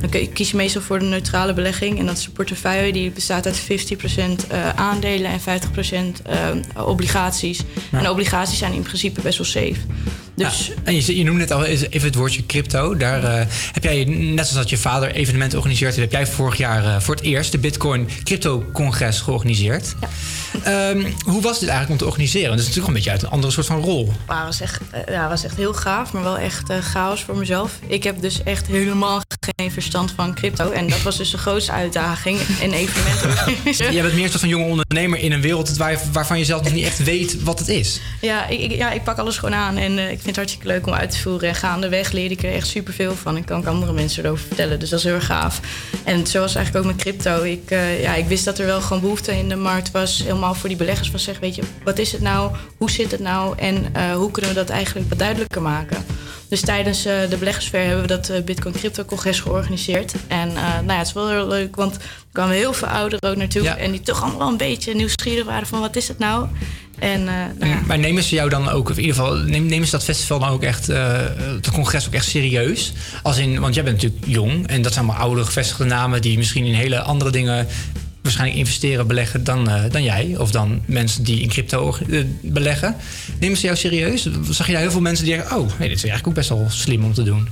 dan kies je meestal voor de neutrale belegging. En dat is een portefeuille die bestaat uit 50% eh, aandelen en 50% eh, obligaties. Ja. En obligaties zijn in principe best wel safe. Dus Ja, en je, je noemde net al even het woordje crypto. Daar eh, heb jij, net zoals dat je vader evenementen organiseert, heb jij vorig jaar eh, voor het eerst de Bitcoin Crypto Congres georganiseerd. Ehm, hoe was dit eigenlijk om te organiseren? Want Dat is natuurlijk een beetje uit een andere soort van rol. Maar was echt, eh, ja, was echt heel gaaf, maar wel echt chaos voor mezelf. Ik heb dus echt helemaal geen verstand van crypto. En dat was dus de grootste uitdaging. Een evenement organiseren. Jij bent meer een soort van jonge ondernemer in een wereld waar, je- waarvan je zelf nog niet echt weet wat het is. Ja ik, ja, ik pak alles gewoon aan en eh, ik vind het hartstikke leuk om uit te voeren. En gaandeweg leer ik er echt superveel van. Ik kan ook andere mensen erover vertellen, dus dat is heel erg gaaf. En zo was het eigenlijk ook met crypto. Ik, eh, ja, ik wist dat er wel gewoon behoefte in de markt was, helemaal voor die beleggers. Van zeg, weet je, wat is het nou? Hoe zit het nou? En eh, hoe kunnen we dat eigenlijk wat duidelijker maken? Dus tijdens eh, de beleggersfair hebben we dat eh, Bitcoin Crypto Congres georganiseerd. En eh, nou ja, het is wel heel leuk, want er kwamen heel veel ouderen ook naartoe. Ja. En die toch allemaal wel een beetje nieuwsgierig waren van wat is het nou? En nou ja, Maar nemen ze jou dan ook, of in ieder geval, nemen ze dat festival dan ook echt, het congres ook echt serieus? Als in, want jij bent natuurlijk jong en dat zijn allemaal oude gevestigde namen die misschien in hele andere dingen waarschijnlijk investeren, beleggen dan, eh, dan jij. Of dan mensen die in crypto eh, beleggen. Nemen ze jou serieus? Zag je daar heel veel mensen die zeggen... oh, nee, dit is eigenlijk ook best wel slim om te doen.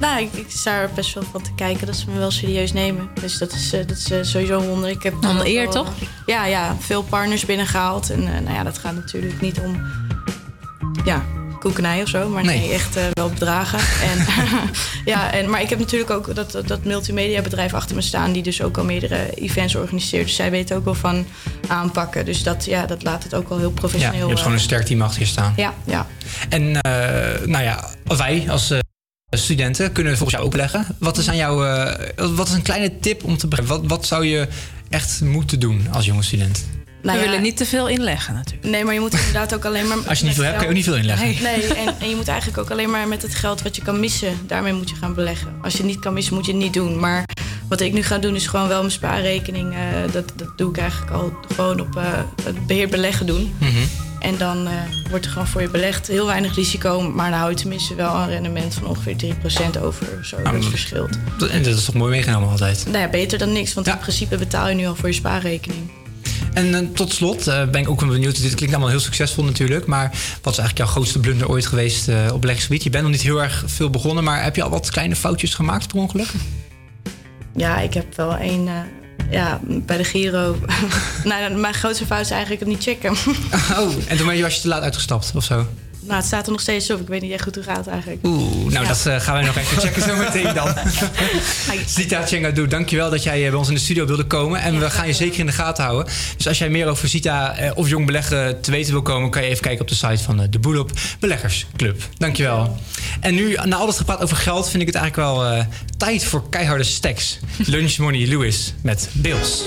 Nou, ik, ik sta er best wel van te kijken dat ze me wel serieus nemen. Dus dat is, eh, dat is sowieso een wonder. Ik heb ook eer, wel, toch? Ja, ja, veel partners binnengehaald. En eh, nou ja, dat gaat natuurlijk niet om ja, koekenij of zo. Maar nee, Nee. echt eh, wel bedragen. en, ja, en, maar ik heb natuurlijk ook dat, dat, dat multimedia bedrijf achter me staan... die dus ook al meerdere events organiseert. Dus zij weten ook wel van aanpakken. Dus dat, ja, dat laat het ook wel heel Ja, professioneel. je hebt gewoon een eh, sterk team achter je staan. Ja, ja. En eh, nou ja, wij als studenten kunnen volgens jou ook leggen. Wat is aan jou, wat is een kleine tip om te beginnen? Wat, wat zou je echt moeten doen als jonge student? Nou We ja, willen niet te veel inleggen natuurlijk. Nee, maar je moet inderdaad ook alleen maar... Als je niet veel hebt, kan je ook niet veel inleggen. Nee, nee en, en je moet eigenlijk ook alleen maar met het geld wat je kan missen... daarmee moet je gaan beleggen. Als je het niet kan missen, moet je het niet doen. Maar wat ik nu ga doen, is gewoon wel mijn spaarrekening... eh, dat, dat doe ik eigenlijk al gewoon op eh, het beheerd beleggen doen. Mhm. En dan eh, wordt er gewoon voor je belegd. Heel weinig risico, maar dan hou je tenminste wel een rendement... van ongeveer 3% over. Zo, Nou, dat verschilt. En dat is toch mooi meegenomen altijd. Nou ja, beter dan niks, want in principe betaal je nu al voor je spaarrekening. En eh, tot slot eh, ben ik ook wel benieuwd. Dit klinkt allemaal heel succesvol natuurlijk. Maar wat is eigenlijk jouw grootste blunder ooit geweest eh, op beleggingsgebied? Je bent nog niet heel erg veel begonnen. Maar heb je al wat kleine foutjes gemaakt per ongeluk? Ja, ik heb wel één. ja, bij de Giro. nou, mijn grootste fout is eigenlijk het niet checken. Oh, en toen ben je, was je te laat uitgestapt of zo? Nou, het staat er nog steeds op. Ik weet niet echt goed hoe het gaat eigenlijk. Oeh, nou dat eh, gaan we nog even checken zo meteen dan. Zita Chengadou, dankjewel dat jij eh, bij ons in de studio wilde komen. En we gaan je zeker in de gaten houden. Dus als jij meer over Zita eh, of jong beleggen te weten wil komen... kan je even kijken op de site van de Boelop Beleggersclub. Dankjewel. En nu, na alles gepraat over geld... vind ik het eigenlijk wel tijd voor keiharde stacks. Lunch Money Lewis met bills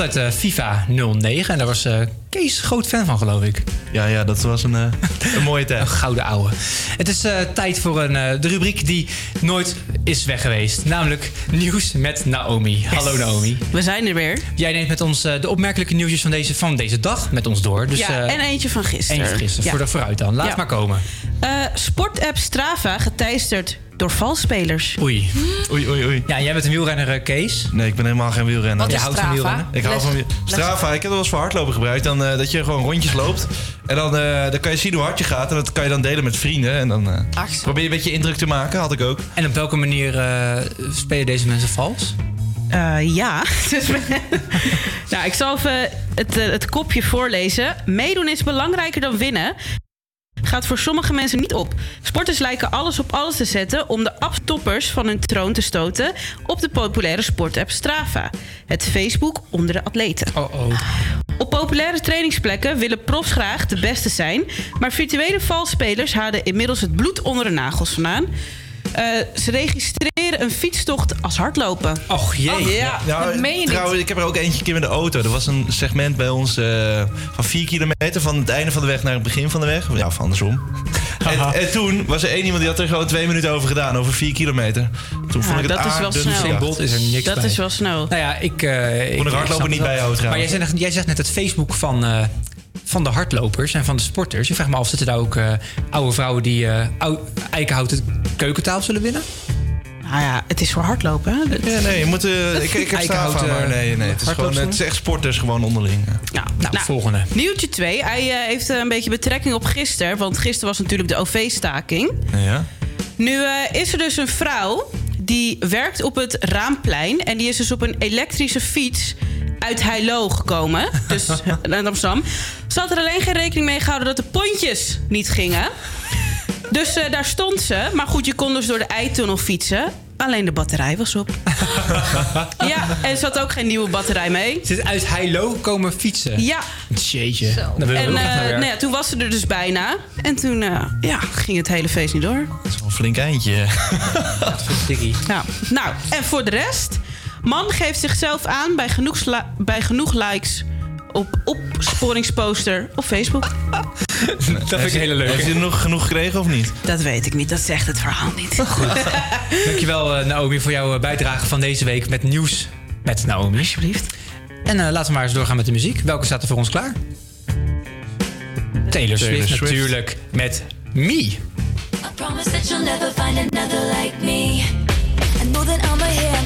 Uit eh, FIFA 09. En daar was eh, Kees groot fan van, geloof ik. Ja, ja dat was een, eh, een mooie tijd. Een gouden ouwe. Het is eh, tijd voor een, eh, de rubriek die nooit is weg geweest. Namelijk nieuws met Naomi. Hallo Naomi. We zijn er weer. Jij neemt met ons eh, de opmerkelijke nieuwtjes van deze, van deze dag met ons door. Dus, ja, en eentje van gisteren. Eentje van gisteren. Ja. Voor de vooruit dan. Laat Ja. maar komen. Eh, sportapp Strava geteisterd door valspelers. Oei. Oei, oei, oei. Ja, jij bent een wielrenner, eh, Kees. Nee, ik ben helemaal geen wielrenner. Wat is Je houdt van wielrennen? Ik hou van Strava, ik heb het wel eens voor hardlopen gebruikt. Dan, eh, dat je gewoon rondjes loopt. En dan, eh, dan kan je zien hoe hard je gaat. En dat kan je dan delen met vrienden. En dan eh, probeer je een beetje indruk te maken. Had ik ook. En op welke manier eh, spelen deze mensen vals? Eh, ja. Dus nou, ik zal even het, het kopje voorlezen. Meedoen is belangrijker dan winnen. Gaat voor sommige mensen niet op. Sporters lijken alles op alles te zetten om de aftoppers van hun troon te stoten op de populaire sportapp Strava. Het Facebook onder de atleten. Op populaire trainingsplekken willen profs graag de beste zijn, maar virtuele valspelers halen inmiddels het bloed onder de nagels vandaan. Eh, ze registreren een fietstocht als hardlopen. Och jee. ja, Nou, dat meen je trouwens, niet. ik heb er ook eentje keer met de auto. Er was een segment bij ons eh, van 4 kilometer. Van het einde van de weg naar het begin van de weg. Ja, of andersom. en, en toen was er één iemand die had er gewoon twee minuten over gedaan. Over 4 kilometer. Toen vond ik het dat is wel snel. is er niks Dat bij. is wel snel. Nou ja, ik... eh ik Kon de hardloper snap niet wel. bijhouden Maar jij zegt, jij zegt net het Facebook van, eh, van de hardlopers en van de sporters. Je vraagt me af, zitten daar ook eh, oude vrouwen die eh ou- eikenhouten keukentafel zullen winnen? Nou ja, het is voor hardlopen. Hè? Ja, nee, je moet, eh, ik, ik heb maar nee, nee. Het is, gewoon, het is echt sporters gewoon onderling. Ja. Nou, volgende. Nieuwtje 2. Hij eh, heeft een beetje betrekking op gisteren. Want gisteren was natuurlijk de OV-staking. Ja. Nu is er dus een vrouw die werkt op het Raamplein. En die is dus op een elektrische fiets uit Heilo gekomen. Dus naar Amsterdam. Ze had er alleen geen rekening mee gehouden dat de pontjes niet gingen. Dus eh, daar stond ze. Maar goed, je kon dus door de eitunnel fietsen. Alleen de batterij was op. ja, en ze had ook geen nieuwe batterij mee. Ze is uit Heilo komen fietsen. Ja. Jeetje. Dan En eh, werk. nou ja, toen was ze er dus bijna. En toen eh, ja, ging het hele feest niet door. Dat is wel een flink eindje. Ja. Nou, en voor de rest. Man geeft zichzelf aan bij genoeg, bij genoeg likes op opsporingsposter op Facebook. Dat vind ik een hele leuke. Heeft hij er nog genoeg gekregen of niet? Dat weet ik niet, dat zegt het verhaal niet. Dankjewel eh, Naomi voor jouw eh, bijdrage van deze week met nieuws met Naomi. Alsjeblieft. En eh, laten we maar eens doorgaan met de muziek. Welke staat er voor ons klaar? Taylor Swift, Swift. natuurlijk met Me. I promise that you'll never find another like me. I know that I'm a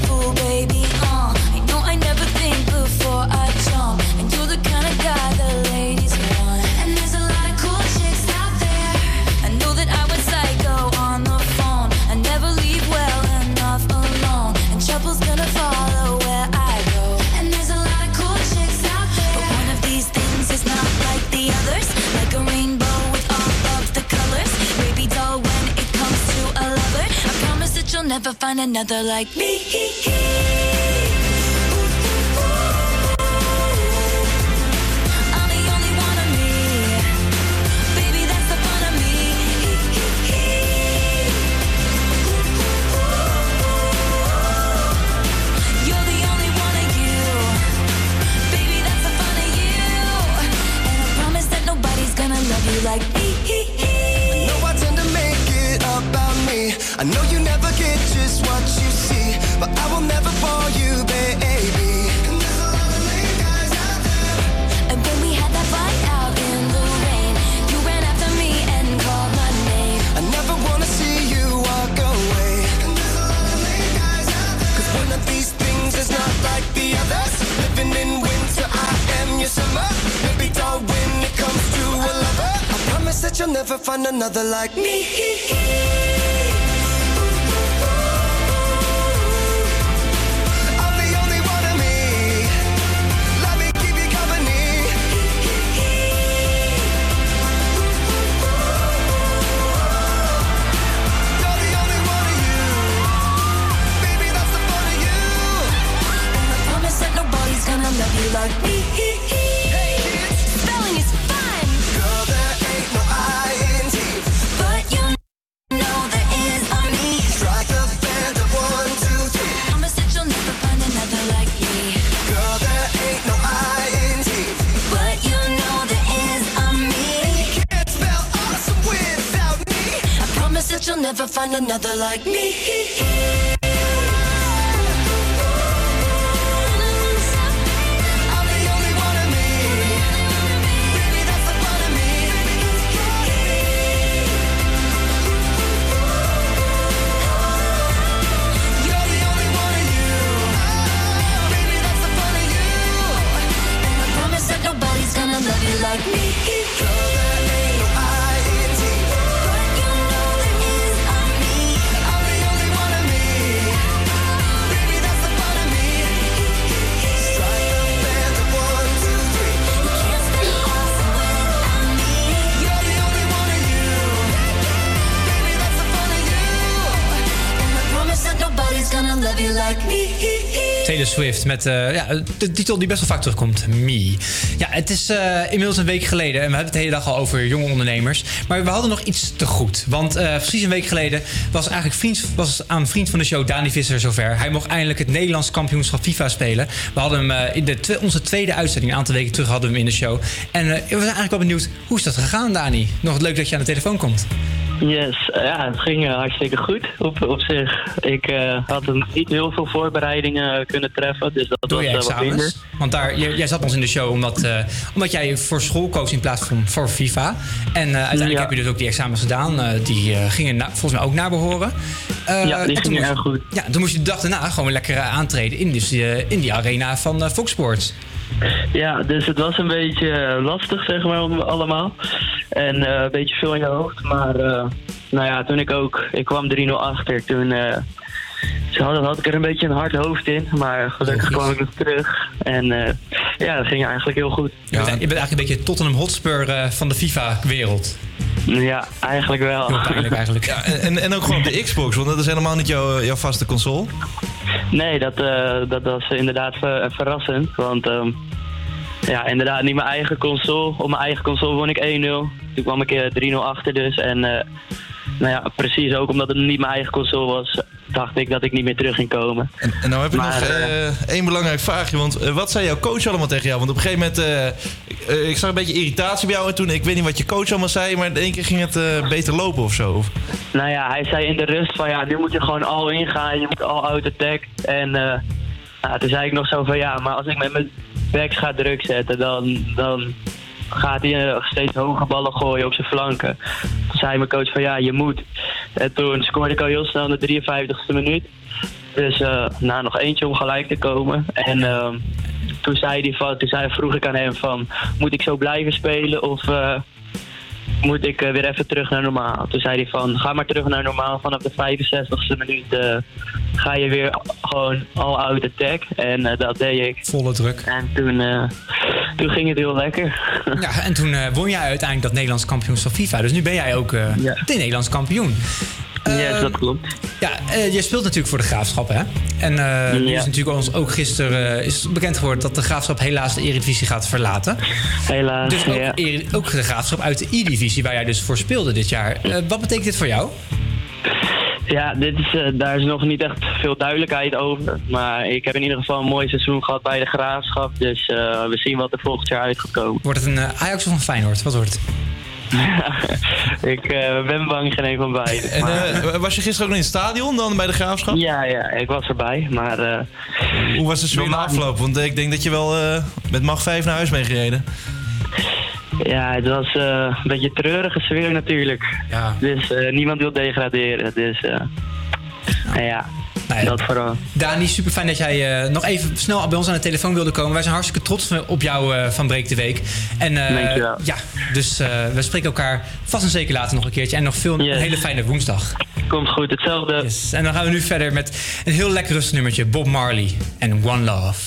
never find another like me. Another like me. Met eh, ja, de titel die best wel vaak terugkomt, Me. Ja, het is eh, inmiddels een week geleden en we hebben het de hele dag al over jonge ondernemers. Maar we hadden nog iets te goed. Want eh, precies een week geleden was eigenlijk vriend, was aan vriend van de show, Dani Visser, zover. Hij mocht eindelijk het Nederlands kampioenschap FIFA spelen. We hadden hem in de onze tweede uitzending, een aantal weken terug hadden we hem in de show. En we zijn eigenlijk wel benieuwd, hoe is dat gegaan, Dani? Nog leuk dat je aan de telefoon komt. Yes, ja, het ging eh, hartstikke goed op, op zich. Ik eh, had een- niet heel veel voorbereidingen eh, kunnen treffen, dus dat Door was je eh, wat minder. examens. Want daar, jij, jij zat ons in de show omdat, omdat jij voor school koos in plaats van voor FIFA. En uiteindelijk Ja. heb je dus ook die examens gedaan. Die gingen na- volgens mij ook naar behoren. Eh, Ja, die gingen erg goed. Ja, toen moest je de dag daarna gewoon lekker aantreden in, dus, in die arena van Fox Sports. Ja, dus het was een beetje eh, lastig, zeg maar, om- allemaal. En eh, een beetje veel in je hoofd. Maar eh, nou ja, toen ik ook... Ik kwam 3-0 achter. Toen eh, zo had, had ik er een beetje een hard hoofd in. Maar gelukkig kwam ik nog terug. En eh, ja, dat ging eigenlijk heel goed. Je, bent, je bent eigenlijk een beetje Tottenham Hotspur eh, van de FIFA-wereld. Ja, eigenlijk wel. Heel pijnlijk eigenlijk. Ja, en, en ook gewoon op de Xbox, want dat is helemaal niet jouw, jouw vaste console. Nee, dat, eh, dat was inderdaad ver- verrassend. Want ehm, ja, inderdaad niet mijn eigen console. Op mijn eigen console won ik 1-0. Toen kwam ik eh, 3-0 achter dus. En eh, nou ja, precies ook omdat het niet mijn eigen console was, dacht ik dat ik niet meer terug ging komen. En nou heb ik Maar, nog eh, eh, één belangrijk vraagje. Want eh, wat zei jouw coach allemaal tegen jou? Want op een gegeven moment, ik, ik zag een beetje irritatie bij jou. En toen, ik weet niet wat je coach allemaal zei, maar in één keer ging het beter lopen of zo. Nou ja, hij zei in de rust van ja, nu moet je gewoon all in gaan. Je moet all out attack. En nou, toen zei ik nog zo van ja, maar als ik met mijn backs ga druk zetten, dan, dan gaat hij steeds hoge ballen gooien op zijn flanken. Toen zei mijn coach van ja, je moet. En toen scoorde ik al heel snel in de 53ste minuut. Dus eh nou, nog eentje om gelijk te komen. En ehm, toen, zei hij van, toen zei, vroeg ik aan hem van, moet ik zo blijven spelen of... eh, moet ik eh, weer even terug naar normaal. Toen zei hij van, ga maar terug naar normaal. Vanaf de 65ste minuut ga je weer gewoon all out attack. En dat deed ik. Volle druk. En toen, toen ging het heel lekker. Ja, en toen eh, won jij uiteindelijk dat Nederlands kampioenschap FIFA. Dus nu ben jij ook eh, de Nederlands kampioen. yes, dat klopt. Ja, eh, je speelt natuurlijk voor de Graafschap, hè? En eh nu Ja. is natuurlijk ons ook gisteren eh, is bekend geworden dat de Graafschap helaas de Eredivisie gaat verlaten. Helaas, Dus ook, ja. De Graafschap uit de E-divisie, waar jij dus voor speelde dit jaar. Eh, wat betekent dit voor jou? Ja, dit is, eh, daar is nog niet echt veel duidelijkheid over. Maar ik heb in ieder geval een mooi seizoen gehad bij de Graafschap. Dus eh, we zien wat er volgend jaar uit gaat komen. Wordt het een eh, Ajax of een Feyenoord? Wat wordt het? ik eh, ben bang geen een van beiden. En maar- eh, was je gisteren ook in het stadion dan bij de Graafschap? Ja, ja, ik was erbij. Maar eh, Hoe was de sfeer na afloop? Want ik denk dat je wel eh, met mag 5 naar huis bent gereden. Ja, het was eh, een beetje een treurige sfeer natuurlijk. Ja. Dus eh, niemand wil degraderen. Dus eh, nou ja, dat vooral. Dani, super fijn dat jij nog even snel bij ons aan de telefoon wilde komen. Wij zijn hartstikke trots op jou van Breek de Week. En, Dankjewel. Ja, dus we spreken elkaar vast en zeker later nog een keertje. En nog veel een hele fijne woensdag. Komt goed, hetzelfde. Yes. En dan gaan we nu verder met een heel lekker rustnummertje. Bob Marley en One Love.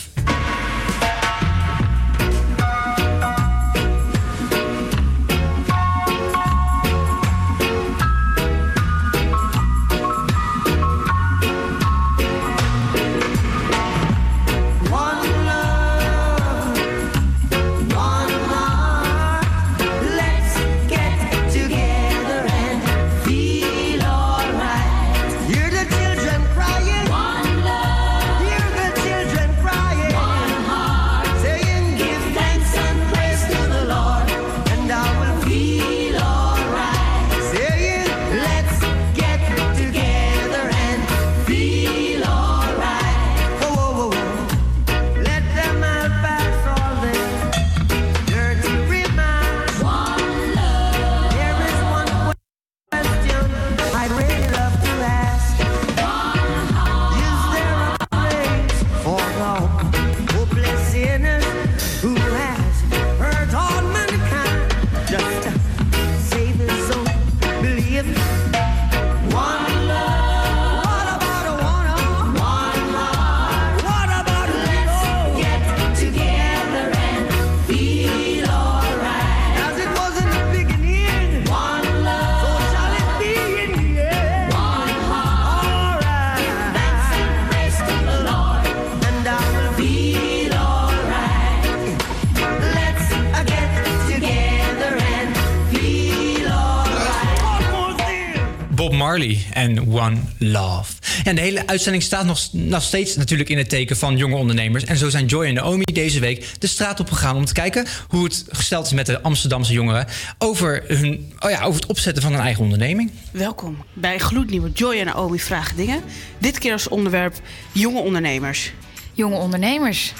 Marley en One Love. Ja, en de hele uitzending staat nog, nog steeds natuurlijk in het teken van jonge ondernemers. En zo zijn Joy en Naomi deze week de straat op gegaan om te kijken hoe het gesteld is met de Amsterdamse jongeren over, hun, oh ja, over het opzetten van een eigen onderneming. Welkom bij Gloednieuwe Joy en Naomi Vragen Dingen. Dit keer als onderwerp jonge ondernemers. Jonge ondernemers.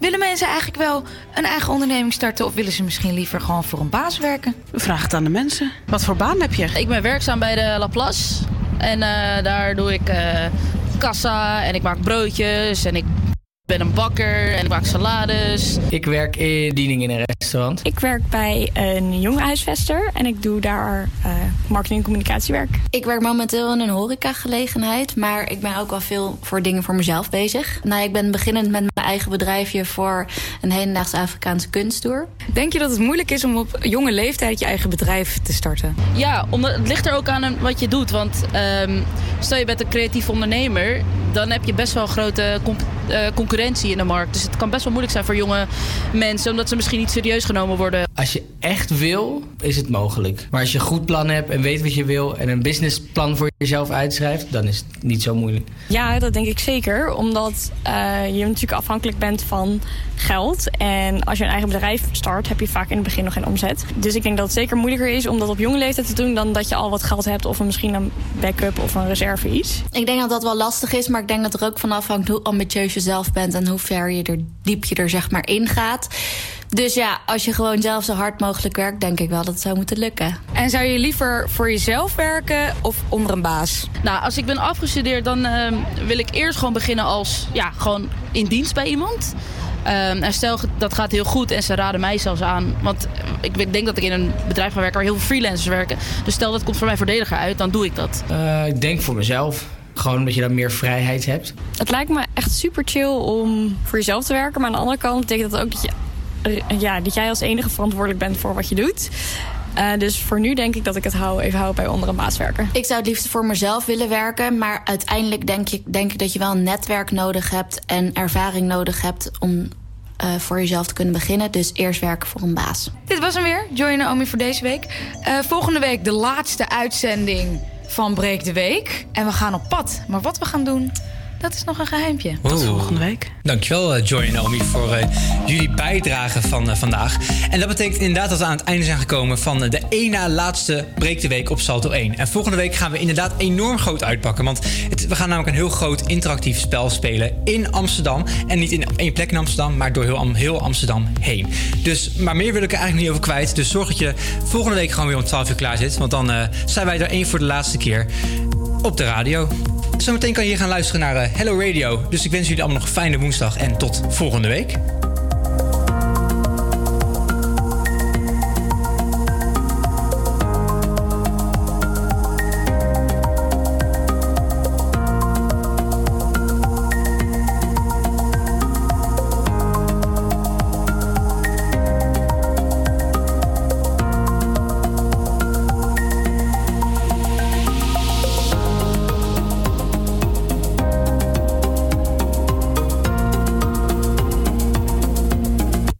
Willen mensen eigenlijk wel een eigen onderneming starten of willen ze misschien liever gewoon voor een baas werken? Vraag het aan de mensen. Wat voor baan heb je? Ik ben werkzaam bij de Laplace. En eh, daar doe ik eh, kassa en ik maak broodjes en ik ben een bakker en ik maak salades. Ik werk in diening in een restaurant. Ik werk bij een jonge huisvester en ik doe daar eh, marketing en communicatiewerk. Ik werk momenteel in een horecagelegenheid, maar ik ben ook wel veel voor dingen voor mezelf bezig. Nou, ik ben beginnend met mijn eigen bedrijfje voor een hedendaagse Afrikaanse kunsttour. Denk je dat het moeilijk is om op jonge leeftijd je eigen bedrijf te starten? Ja, omdat het ligt er ook aan wat je doet. Want ehm, stel je bent een creatief ondernemer, dan heb je best wel grote comp- eh, concurrentie in de markt. Dus het kan best wel moeilijk zijn voor jonge mensen, omdat ze misschien niet serieus genomen worden. Als je echt wil, is het mogelijk. Maar als je een goed plan hebt en weet wat je wil en een businessplan voor jezelf uitschrijft, dan is het niet zo moeilijk. Ja, dat denk ik zeker. Omdat eh, je natuurlijk afhankelijk bent van geld. En als je een eigen bedrijf start, heb je vaak in het begin nog geen omzet. Dus ik denk dat het zeker moeilijker is om dat op jonge leeftijd te doen... dan dat je al wat geld hebt of misschien een backup of een reserve iets. Ik denk dat dat wel lastig is, maar ik denk dat er ook van afhangt hoe ambitieus je zelf bent en hoe ver je er diep je er zeg maar in gaat. Dus ja, als je gewoon zelf zo hard mogelijk werkt, denk ik wel dat het zou moeten lukken. En zou je liever voor jezelf werken of onder een baas? Nou, als ik ben afgestudeerd, dan ehm, wil ik eerst gewoon beginnen als, ja, gewoon in dienst bij iemand. Ehm, en stel dat gaat heel goed en ze raden mij zelfs aan. Want ik denk dat ik in een bedrijf ga werken waar heel veel freelancers werken. Dus stel dat komt voor mij voordeliger uit, dan doe ik dat. Eh, ik denk voor mezelf. Gewoon omdat je dan meer vrijheid hebt. Het lijkt me echt super chill om voor jezelf te werken. Maar aan de andere kant betekent dat ook dat, je, eh, ja, dat jij als enige verantwoordelijk bent voor wat je doet. Eh, dus voor nu denk ik dat ik het hou, even hou bij onder een baas werken. Ik zou het liefst voor mezelf willen werken, maar uiteindelijk denk ik, denk ik dat je wel een netwerk nodig hebt en ervaring nodig hebt om eh, voor jezelf te kunnen beginnen. Dus eerst werken voor een baas. Dit was hem weer, Joy en Naomi voor deze week. Eh, volgende week de laatste uitzending van Breek de Week. En we gaan op pad. Maar wat we gaan doen, dat is nog een geheimpje. Tot volgende week. Dankjewel eh, Joy en Naomi voor eh, jullie bijdrage van eh, vandaag. En dat betekent inderdaad dat we aan het einde zijn gekomen van de één na laatste Breek de Week op Salto 1. En volgende week gaan we inderdaad enorm groot uitpakken. Want het, we gaan namelijk een heel groot interactief spel spelen in Amsterdam. En niet in één plek in Amsterdam, maar door heel, Am- heel Amsterdam heen. Dus, maar meer wil ik er eigenlijk niet over kwijt. Dus zorg dat je volgende week gewoon weer om 12 uur klaar zit. Want dan zijn wij er één voor de laatste keer op de radio. Zometeen kan je hier gaan luisteren naar Hello Radio. Dus ik wens jullie allemaal nog een fijne woensdag en tot volgende week.